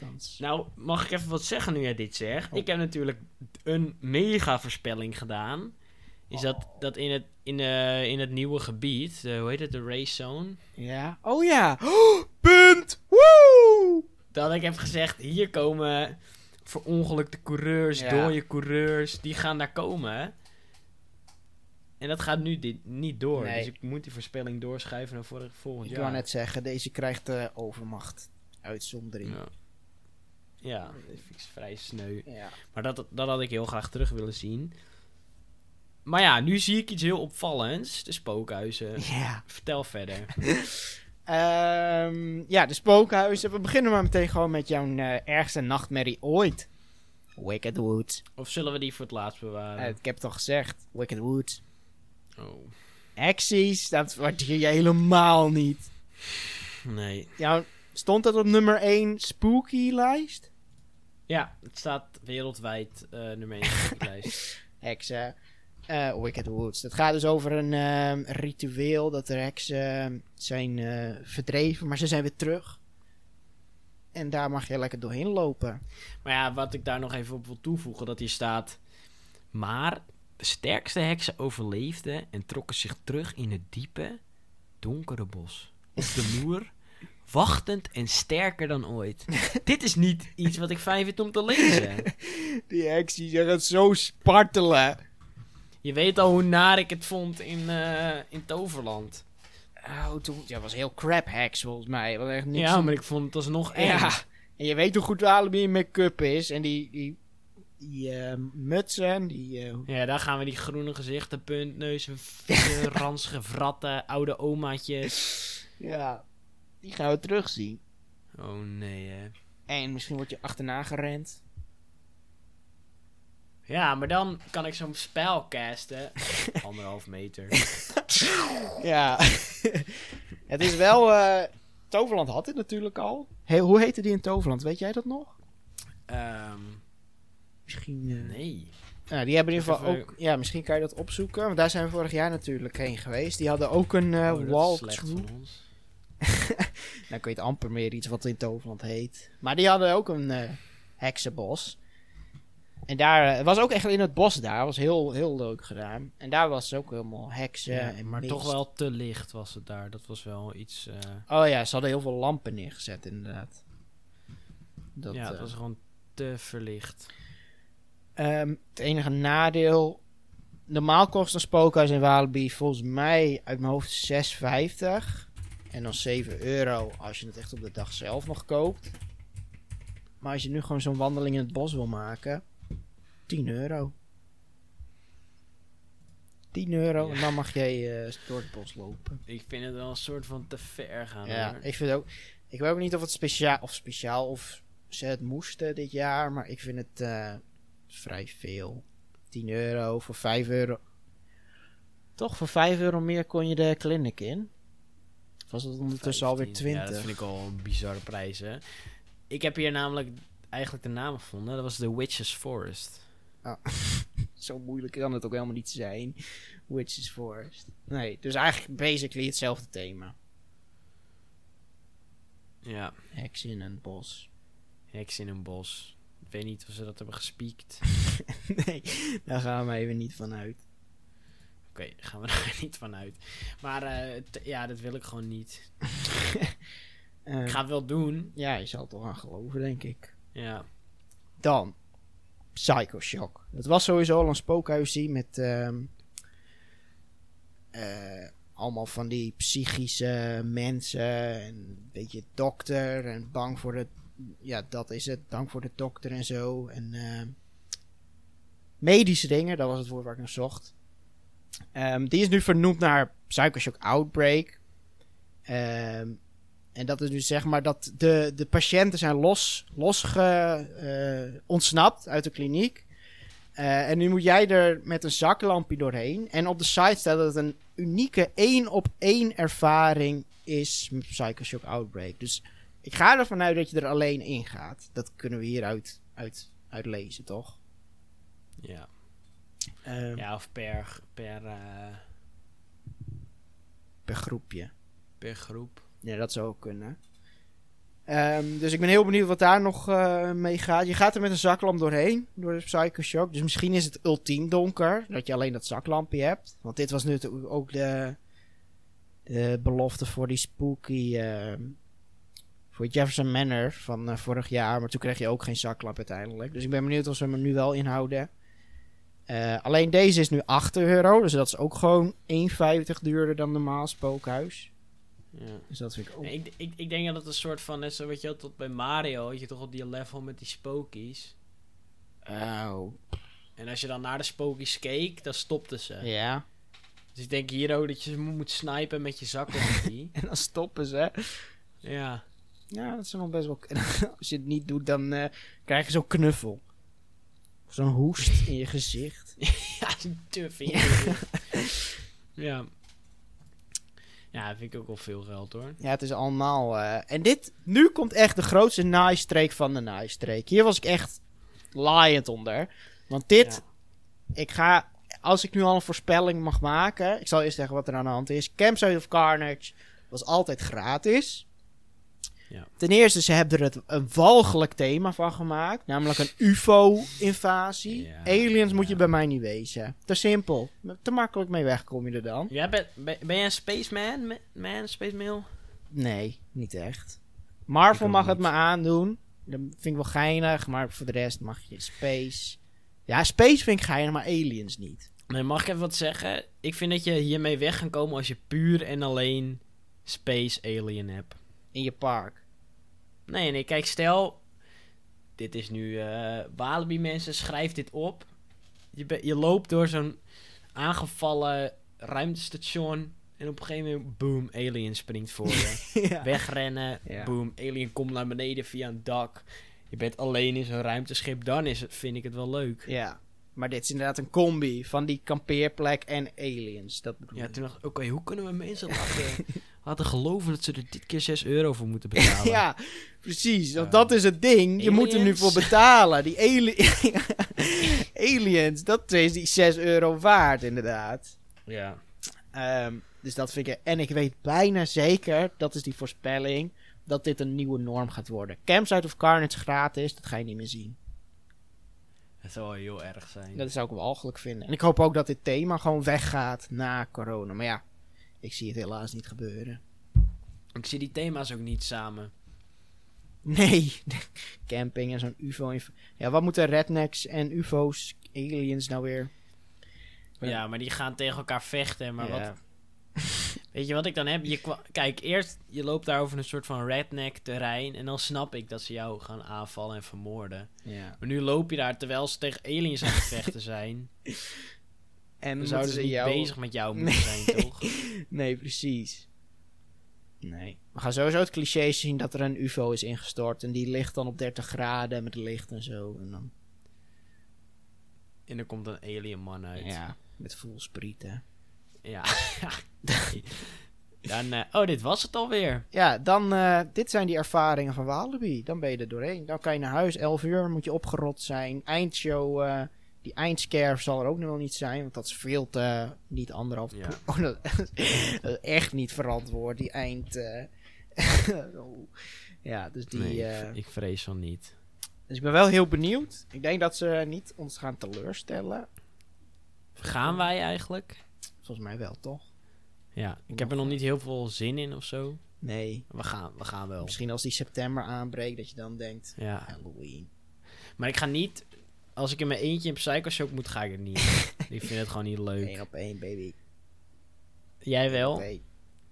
Thans. Nou, mag ik even wat zeggen nu jij dit zegt? Oh. Ik heb natuurlijk een mega voorspelling gedaan. Is dat, dat in, het, in, eh, in het nieuwe gebied, de, hoe heet het, de race zone... Ja. Oh ja. Oh, punt. Woe! Dat ik heb gezegd, hier komen verongelukte coureurs, Ja. dode coureurs, die gaan daar komen. En dat gaat nu dit, niet door. Nee. Dus ik moet die voorspelling doorschuiven naar vorig, volgend Ik jaar. wou net zeggen, deze krijgt de overmacht. Uitzondering. Ja. Ja, dat vind ik vrij sneu. Ja. Maar dat, dat had ik heel graag terug willen zien. Maar ja, nu zie ik iets heel opvallends. De spookhuizen. Ja. Vertel verder. Ehm, ja, de spookhuizen. We beginnen maar meteen gewoon met jouw eh, ergste nachtmerrie ooit. Wicked Woods. Of zullen we die voor het laatst bewaren? Eh, ik heb het al gezegd. Wicked Woods. oh, Acties, dat waardeer je helemaal niet. nee. Ja, stond dat op nummer 1 spooky lijst? Ja, het staat wereldwijd eh, nummer 1 op de lijst. heksen. Eh Wicked Woods. Het gaat dus over een ehm, ritueel dat er heksen ehm, zijn eh, verdreven, maar ze zijn weer terug. En daar mag je lekker doorheen lopen. Maar ja, wat ik daar nog even op wil toevoegen, dat hier staat... Maar de sterkste heksen overleefden en trokken zich terug in het diepe, donkere bos. Op de loer, wachtend en sterker dan ooit. Dit is niet iets wat ik fijn vind om te lezen. Die heks die het zo spartelen. Je weet al hoe naar ik het vond in, eh, in Toverland. Oh, toen, ja, was heel crap heks volgens mij. Was echt niks Ja, maar ik vond het alsnog eng. Ja, en je weet hoe goed Walibi in make-up is. En die, die, die eh, mutsen, die... eh, Ja, daar gaan we die groene gezichten, puntneuzen, vieze, ranzige vratten, oude omaatjes. ja, die gaan we terugzien. Oh nee, hè. En misschien word je achterna gerend. Ja, maar dan kan ik zo'n spel casten. Anderhalf meter. Ja. het is wel... eh, Toverland had dit natuurlijk al. Hey, hoe heette die in Toverland? Weet jij dat nog? Ehm, Misschien... eh, nee. Ja, die hebben in ieder geval ook... Ja, misschien kan je dat opzoeken. Want daar zijn we vorig jaar natuurlijk heen geweest. Die hadden ook een eh Oh, dat is slecht walkthrough. van ons. Nou, ik weet amper meer iets wat in Toverland heet. Maar die hadden ook een eh, heksenbos. En daar eh, was ook echt in het bos daar. was heel, heel leuk gedaan. En daar was ook helemaal heksen. Ja, en maar mist. toch wel te licht was het daar. Dat was wel iets... eh, Oh ja, ze hadden heel veel lampen neergezet inderdaad. Dat, ja, het eh, was gewoon te verlicht. ehm, het enige nadeel... Normaal kost een spookhuis in Walibi volgens mij uit mijn hoofd 6,50. En dan 7 euro als je het echt op de dag zelf nog koopt. Maar als je nu gewoon zo'n wandeling in het bos wil maken, 10 euro. 10 euro Ja. en dan mag jij eh, door het bos lopen. Ik vind het wel een soort van te ver gaan. Ja, hoor. ik vind ook. Ik weet ook niet of het speciaal of speciaal of ze het moesten dit jaar, maar ik vind het eh, vrij veel. 10 euro voor 5 euro. Toch voor 5 euro meer kon je de clinic in. Of was het ondertussen alweer 15. 20? Ja, dat vind ik al een bizarre prijs, hè. Ik heb hier namelijk eigenlijk de naam gevonden. Dat was The Witch's Forest. Zo moeilijk kan het ook helemaal niet zijn. Witch's Forest. Nee, dus eigenlijk basically hetzelfde thema. Ja, Heks in een bos. heks in een bos. Ik weet niet of ze dat hebben gespiekt. nee, daar gaan we even niet van uit. Oké, gaan we er niet van uit. Maar eh, ja, dat wil ik gewoon niet. Eh, Ik ga het wel doen. Ja, je zal er toch aan geloven, denk ik. Ja. Dan, Psycho Shock. Het was sowieso al een spookhuisie met ehm, eh, allemaal van die psychische mensen en een beetje dokter en bang voor de, ja dat is het, bang voor de dokter en zo. En ehm, medische dingen, dat was het woord waar ik naar zocht. Ehm, die is nu vernoemd naar Psycho Shock Outbreak. Ehm, en dat is dus zeg maar dat de, de patiënten zijn los, losge, eh, ontsnapt uit de kliniek. Eh, en nu moet jij er met een zaklampje doorheen. En op de site staat dat het een unieke één op één ervaring is met Psychoshock Outbreak. Dus ik ga ervan uit dat je er alleen in gaat. Dat kunnen we hieruit uit, uit lezen, toch? Ja. Eh, ja, of per, per, eh, Per groepje. per groep. Ja, dat zou ook kunnen. Ehm, dus ik ben heel benieuwd wat daar nog eh, mee gaat. Je gaat er met een zaklamp doorheen, door de Psycho Shock. Dus misschien is het ultiem donker, dat je alleen dat zaklampje hebt. Want dit was natuurlijk ook de, de belofte voor die spooky... ehm, voor Jefferson Manor van eh, vorig jaar. Maar toen kreeg je ook geen zaklamp uiteindelijk. Dus ik ben benieuwd of ze hem nu wel inhouden. Eh, alleen deze is nu 8 euro. Dus dat is ook gewoon 1,50 duurder dan normaal spookhuis. Ja. Dus dat vind ik ook... Nee, ik, ik, ik denk dat het een soort van, net zo weet je wel, tot bij Mario had je toch op die level met die spokies. Oh, En als je dan naar de spokies keek, dan stopten ze. ja. Dus ik denk hier ook dat je ze mo- moet snipen met je zaklampie. En dan stoppen ze. ja. Ja, dat is nog best wel... Als je het niet doet, dan eh, krijg je zo'n knuffel. Of Zo'n hoest in je gezicht. ja, zo'n tuf in je gezicht. ja. Ja, vind ik ook wel veel geld hoor. Ja, het is allemaal... eh, en dit, nu komt echt de grootste naaistreek van de naaistreek. Hier was ik echt laaiend onder. Want dit, ik ga... Als ik nu al een voorspelling mag maken... Ik zal eerst zeggen wat er aan de hand is. Campsite of Carnage was altijd gratis. Ja. Ten eerste, ze hebben er het, een walgelijk thema van gemaakt. Namelijk een UFO-invasie. Ja, Aliens moet je bij mij niet wezen. Te simpel. Te makkelijk mee weg kom je er dan. Ben, ben jij een spaceman? Ma- Man, space mail? Nee, niet echt. Marvel mag het niet. me aandoen. Dat vind ik wel geinig, maar voor de rest mag je Space. Ja, Space vind ik geinig, maar Aliens niet. Nee, mag ik even wat zeggen? Ik vind dat je hiermee weg kan komen als je puur en alleen Space Alien hebt. In je park. Nee, nee, kijk, stel... Dit is nu... eh Walibi mensen, schrijf dit op. Je, je loopt door zo'n aangevallen ruimtestation... En op een gegeven moment, boom, alien springt voor je. ja. Wegrennen, Ja. boom, alien komt naar beneden via een dak. Je bent alleen in zo'n ruimteschip, dan is het, vind ik het wel leuk. ja. Maar dit is inderdaad een combi van die kampeerplek en Aliens. Dat Ja, toen dacht ik, oké, hoe kunnen we mensen laten, laten geloven dat ze er dit keer 6 euro voor moeten betalen? ja, precies. Want Ja. dat is het ding. Je moet er nu voor betalen. Die ali Aliens, dat is die 6 euro waard, inderdaad. ja. Ehm, dus dat vind ik. En ik weet bijna zeker, dat is die voorspelling, dat dit een nieuwe norm gaat worden. Campsite of Carnage gratis, dat ga je niet meer zien. Het zou wel heel erg zijn. Dat zou ik wel walgelijk vinden. En ik hoop ook dat dit thema gewoon weggaat na corona. Maar ja, ik zie het helaas niet gebeuren. Ik zie die thema's ook niet samen. Nee, camping en zo'n UFO. Ja, wat moeten rednecks en UFO's, aliens nou weer? Ja, maar die gaan tegen elkaar vechten. Maar Ja. wat, weet je wat ik dan heb? Je Kijk, eerst je loopt daar over een soort van redneck terrein. En dan snap ik dat ze jou gaan aanvallen en vermoorden. Ja. Maar nu loop je daar terwijl ze tegen aliens aan het vechten zijn. En Dan zouden ze niet jou... bezig met jou moeten zijn, toch? Nee, precies. Nee. We gaan sowieso het cliché zien dat er een UFO is ingestort. En die ligt dan op 30 graden met licht en zo. En dan, En er komt een alien man uit. ja, met voelsprieten. Ja. Dan, eh, oh, dit was het alweer. Ja, dan, eh, dit zijn die ervaringen van Walibi. Dan ben je er doorheen. Dan kan je naar huis, 11 uur moet je opgerot zijn. Eindshow, eh, die eindscare zal er ook nog wel niet zijn. Want dat is veel te, niet anderhalf. Ja. Oh, dat, dat is echt niet verantwoord, die eind... eh. Oh. Ja, dus die... nee, eh, ik, ik vrees van niet. Dus ik ben wel heel benieuwd. Ik denk dat ze niet ons gaan teleurstellen. Gaan wij eigenlijk? Volgens mij wel, toch? Ja, ik heb er nog niet heel veel zin in of zo. Nee. We gaan, we gaan wel. Misschien als die september aanbreekt, dat je dan denkt... Ja. Halloween. Maar ik ga niet... Als ik in mijn eentje in Psycho Shock moet, ga ik het niet. ik vind het gewoon niet leuk. Eén op één, baby. Jij wel? Nee.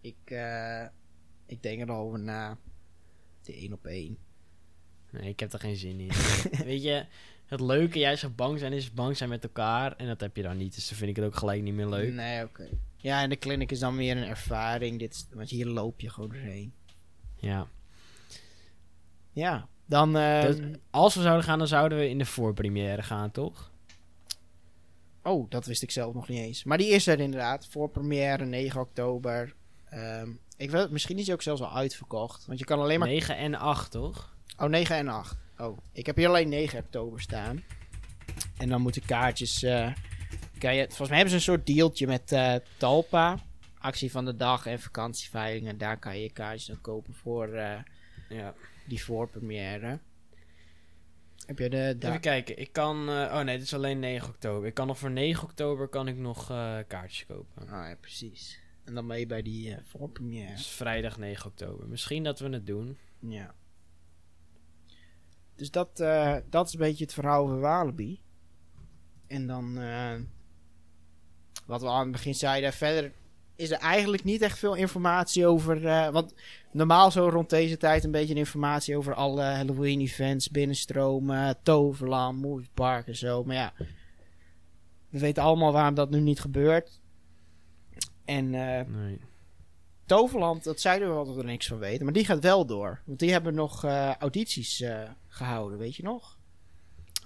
Ik, eh, ik denk er al over na. De één op één. Nee, ik heb er geen zin in. Weet je, het leuke, jij zou bang zijn, is bang zijn met elkaar. En dat heb je dan niet, dus dan vind ik het ook gelijk niet meer leuk. Nee, oké. Ja, en de clinic is dan weer een ervaring. Dit, want hier loop je gewoon doorheen. Ja. Ja, dan... eh, Dus als we zouden gaan, dan zouden we in de voorpremière gaan, toch? Oh, dat wist ik zelf nog niet eens. Maar die is er inderdaad. Voor première 9 oktober. Ehm, ik weet, misschien is die ook zelfs al uitverkocht. Want je kan alleen maar 9 en 8, toch? Oh, 9 en 8. Oh, ik heb hier alleen 9 oktober staan. En dan moeten kaartjes. eh kan je, volgens mij hebben ze een soort dealtje met eh, Talpa. Actie van de dag en vakantieveilingen. Daar kan je je kaartjes dan kopen voor eh, Ja. Die voorpremière. Heb je de. Even kijken, ik kan... eh, oh nee, dit is alleen 9 oktober. Ik kan nog voor 9 oktober kan ik nog eh, kaartjes kopen. Ah ja, precies. En dan ben je bij die eh voorpremière. Dus vrijdag 9 oktober. Misschien dat we het doen. Ja. Dus dat, dat is een beetje het verhaal over Walibi. En dan, wat we aan het begin zeiden, verder is er eigenlijk niet echt veel informatie over. eh, want normaal zo rond deze tijd een beetje informatie over alle Halloween-events binnenstromen, Toverland, Movie Park en zo. Maar ja, we weten allemaal waarom dat nu niet gebeurt. En eh, Nee. Toverland, dat zeiden we wel dat we er niks van weten. Maar die gaat wel door. Want die hebben nog eh, audities eh, gehouden, weet je nog?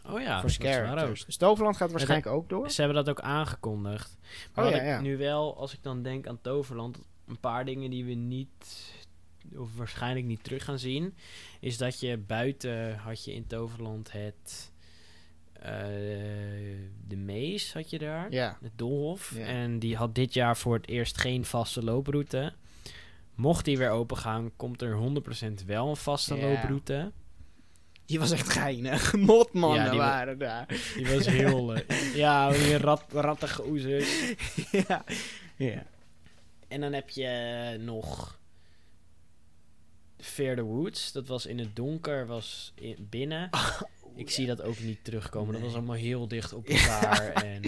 Oh ja, voor ook. Scare Dus Toverland gaat waarschijnlijk ook door. Ze hebben dat ook aangekondigd. Maar Oh, ja, nu wel, als ik dan denk aan Toverland... een paar dingen die we niet, of waarschijnlijk niet terug gaan zien, is dat je buiten had je in Toverland het, eh, de Mees had je daar, Ja. het Doolhof. Ja. En die had dit jaar voor het eerst geen vaste looproute. Mocht die weer open gaan, komt er 100% wel een vaste Ja. looproute. Die was echt geinig. Motmannen Ja, waren daar. Die was heel... eh, ja, die rat, rattige oezers. ja. ja. En dan heb je nog Fair the Woods. Dat was in het donker, was in, binnen. ik zie dat ook niet terugkomen. Dat was allemaal heel dicht op elkaar. En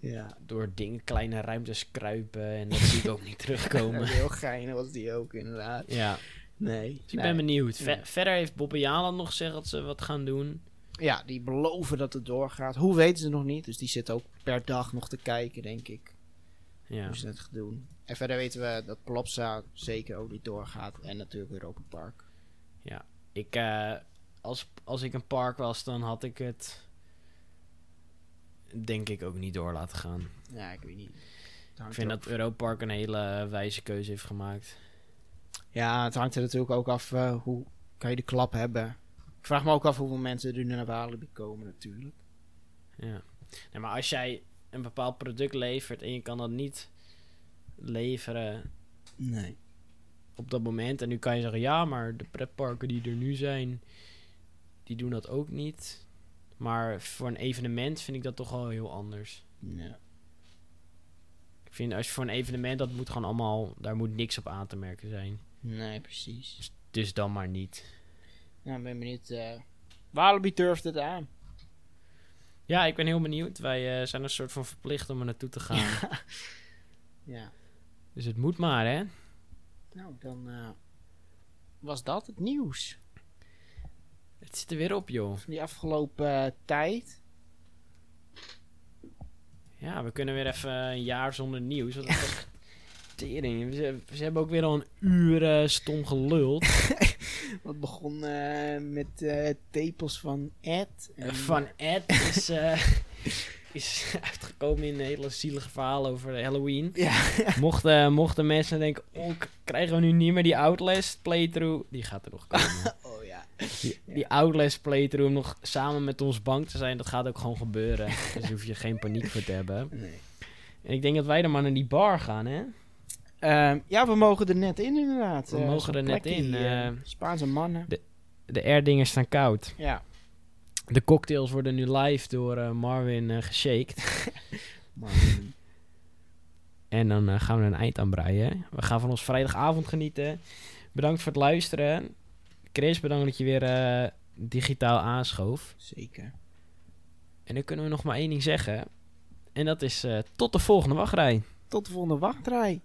Ja. door dingen, kleine ruimtes kruipen. En dat zie ik ook niet terugkomen. Heel geinig was die ook inderdaad. ja, Nee. dus ik ben benieuwd. Ver- Nee. Verder heeft Bob en Jalen nog gezegd dat ze wat gaan doen. Ja, die beloven dat het doorgaat. Hoe weten ze nog niet? Dus die zitten ook per dag nog te kijken, denk ik. Ja. Hoe ze het gaan doen. En verder weten we dat Plopsa zeker ook niet doorgaat. En natuurlijk Europa Park. Ik, eh, als, als ik een park was, dan had ik het denk ik ook niet door laten gaan. Ja, ik weet niet. Ik vind dat Europa Park een hele wijze keuze heeft gemaakt. Ja, het hangt er natuurlijk ook af eh, hoe kan je de klap hebben. Ik vraag me ook af hoeveel mensen er nu naar Walibi komen natuurlijk. Ja. Nee, maar als jij een bepaald product levert en je kan dat niet leveren Nee. op dat moment. En nu kan je zeggen, ja, maar de pretparken die er nu zijn, die doen dat ook niet. Maar voor een evenement vind ik dat toch wel heel anders. Ja. Ik vind als je voor een evenement, dat moet gewoon allemaal, daar moet niks op aan te merken zijn. Nee, precies. Dus dan maar niet. Nou, ik ben benieuwd. eh Walibi durft het aan. Ja, ik ben heel benieuwd. Wij eh, zijn een soort van verplicht om er naartoe te gaan. Ja. Dus het moet maar, hè? Nou, dan eh, was dat het nieuws. Het zit er weer op, joh. Van die afgelopen tijd. Ja, we kunnen weer even een jaar zonder nieuws. Want is echt tering. Ze, ze hebben ook weer al een uur eh, stom geluld. Wat begon eh, met eh, tepels van Ed. en- Van Ed is, is uitgekomen in een hele zielige verhaal over Halloween. Ja. Mochten, mochten mensen denken, oh, krijgen we nu niet meer die Outlast playthrough? Die gaat er nog komen. Die, die Outlast playthrough om nog samen met ons bang te zijn, dat gaat ook gewoon gebeuren. Dus hoef je geen paniek voor te hebben. Nee. En ik denk dat wij dan maar naar die bar gaan, hè? Ehm, ja, we mogen er net in inderdaad. We Eh, mogen er net in, eh, eh. Spaanse mannen. De airdingen staan koud. Ja. De cocktails worden nu live door eh, Marvin geshaked. En dan gaan we er een eind aan breien. We gaan van ons vrijdagavond genieten. Bedankt voor het luisteren. Chris, bedankt dat je weer eh, digitaal aanschoof. Zeker. En nu kunnen we nog maar één ding zeggen. En dat is eh, tot de volgende wachtrij. Tot de volgende wachtrij.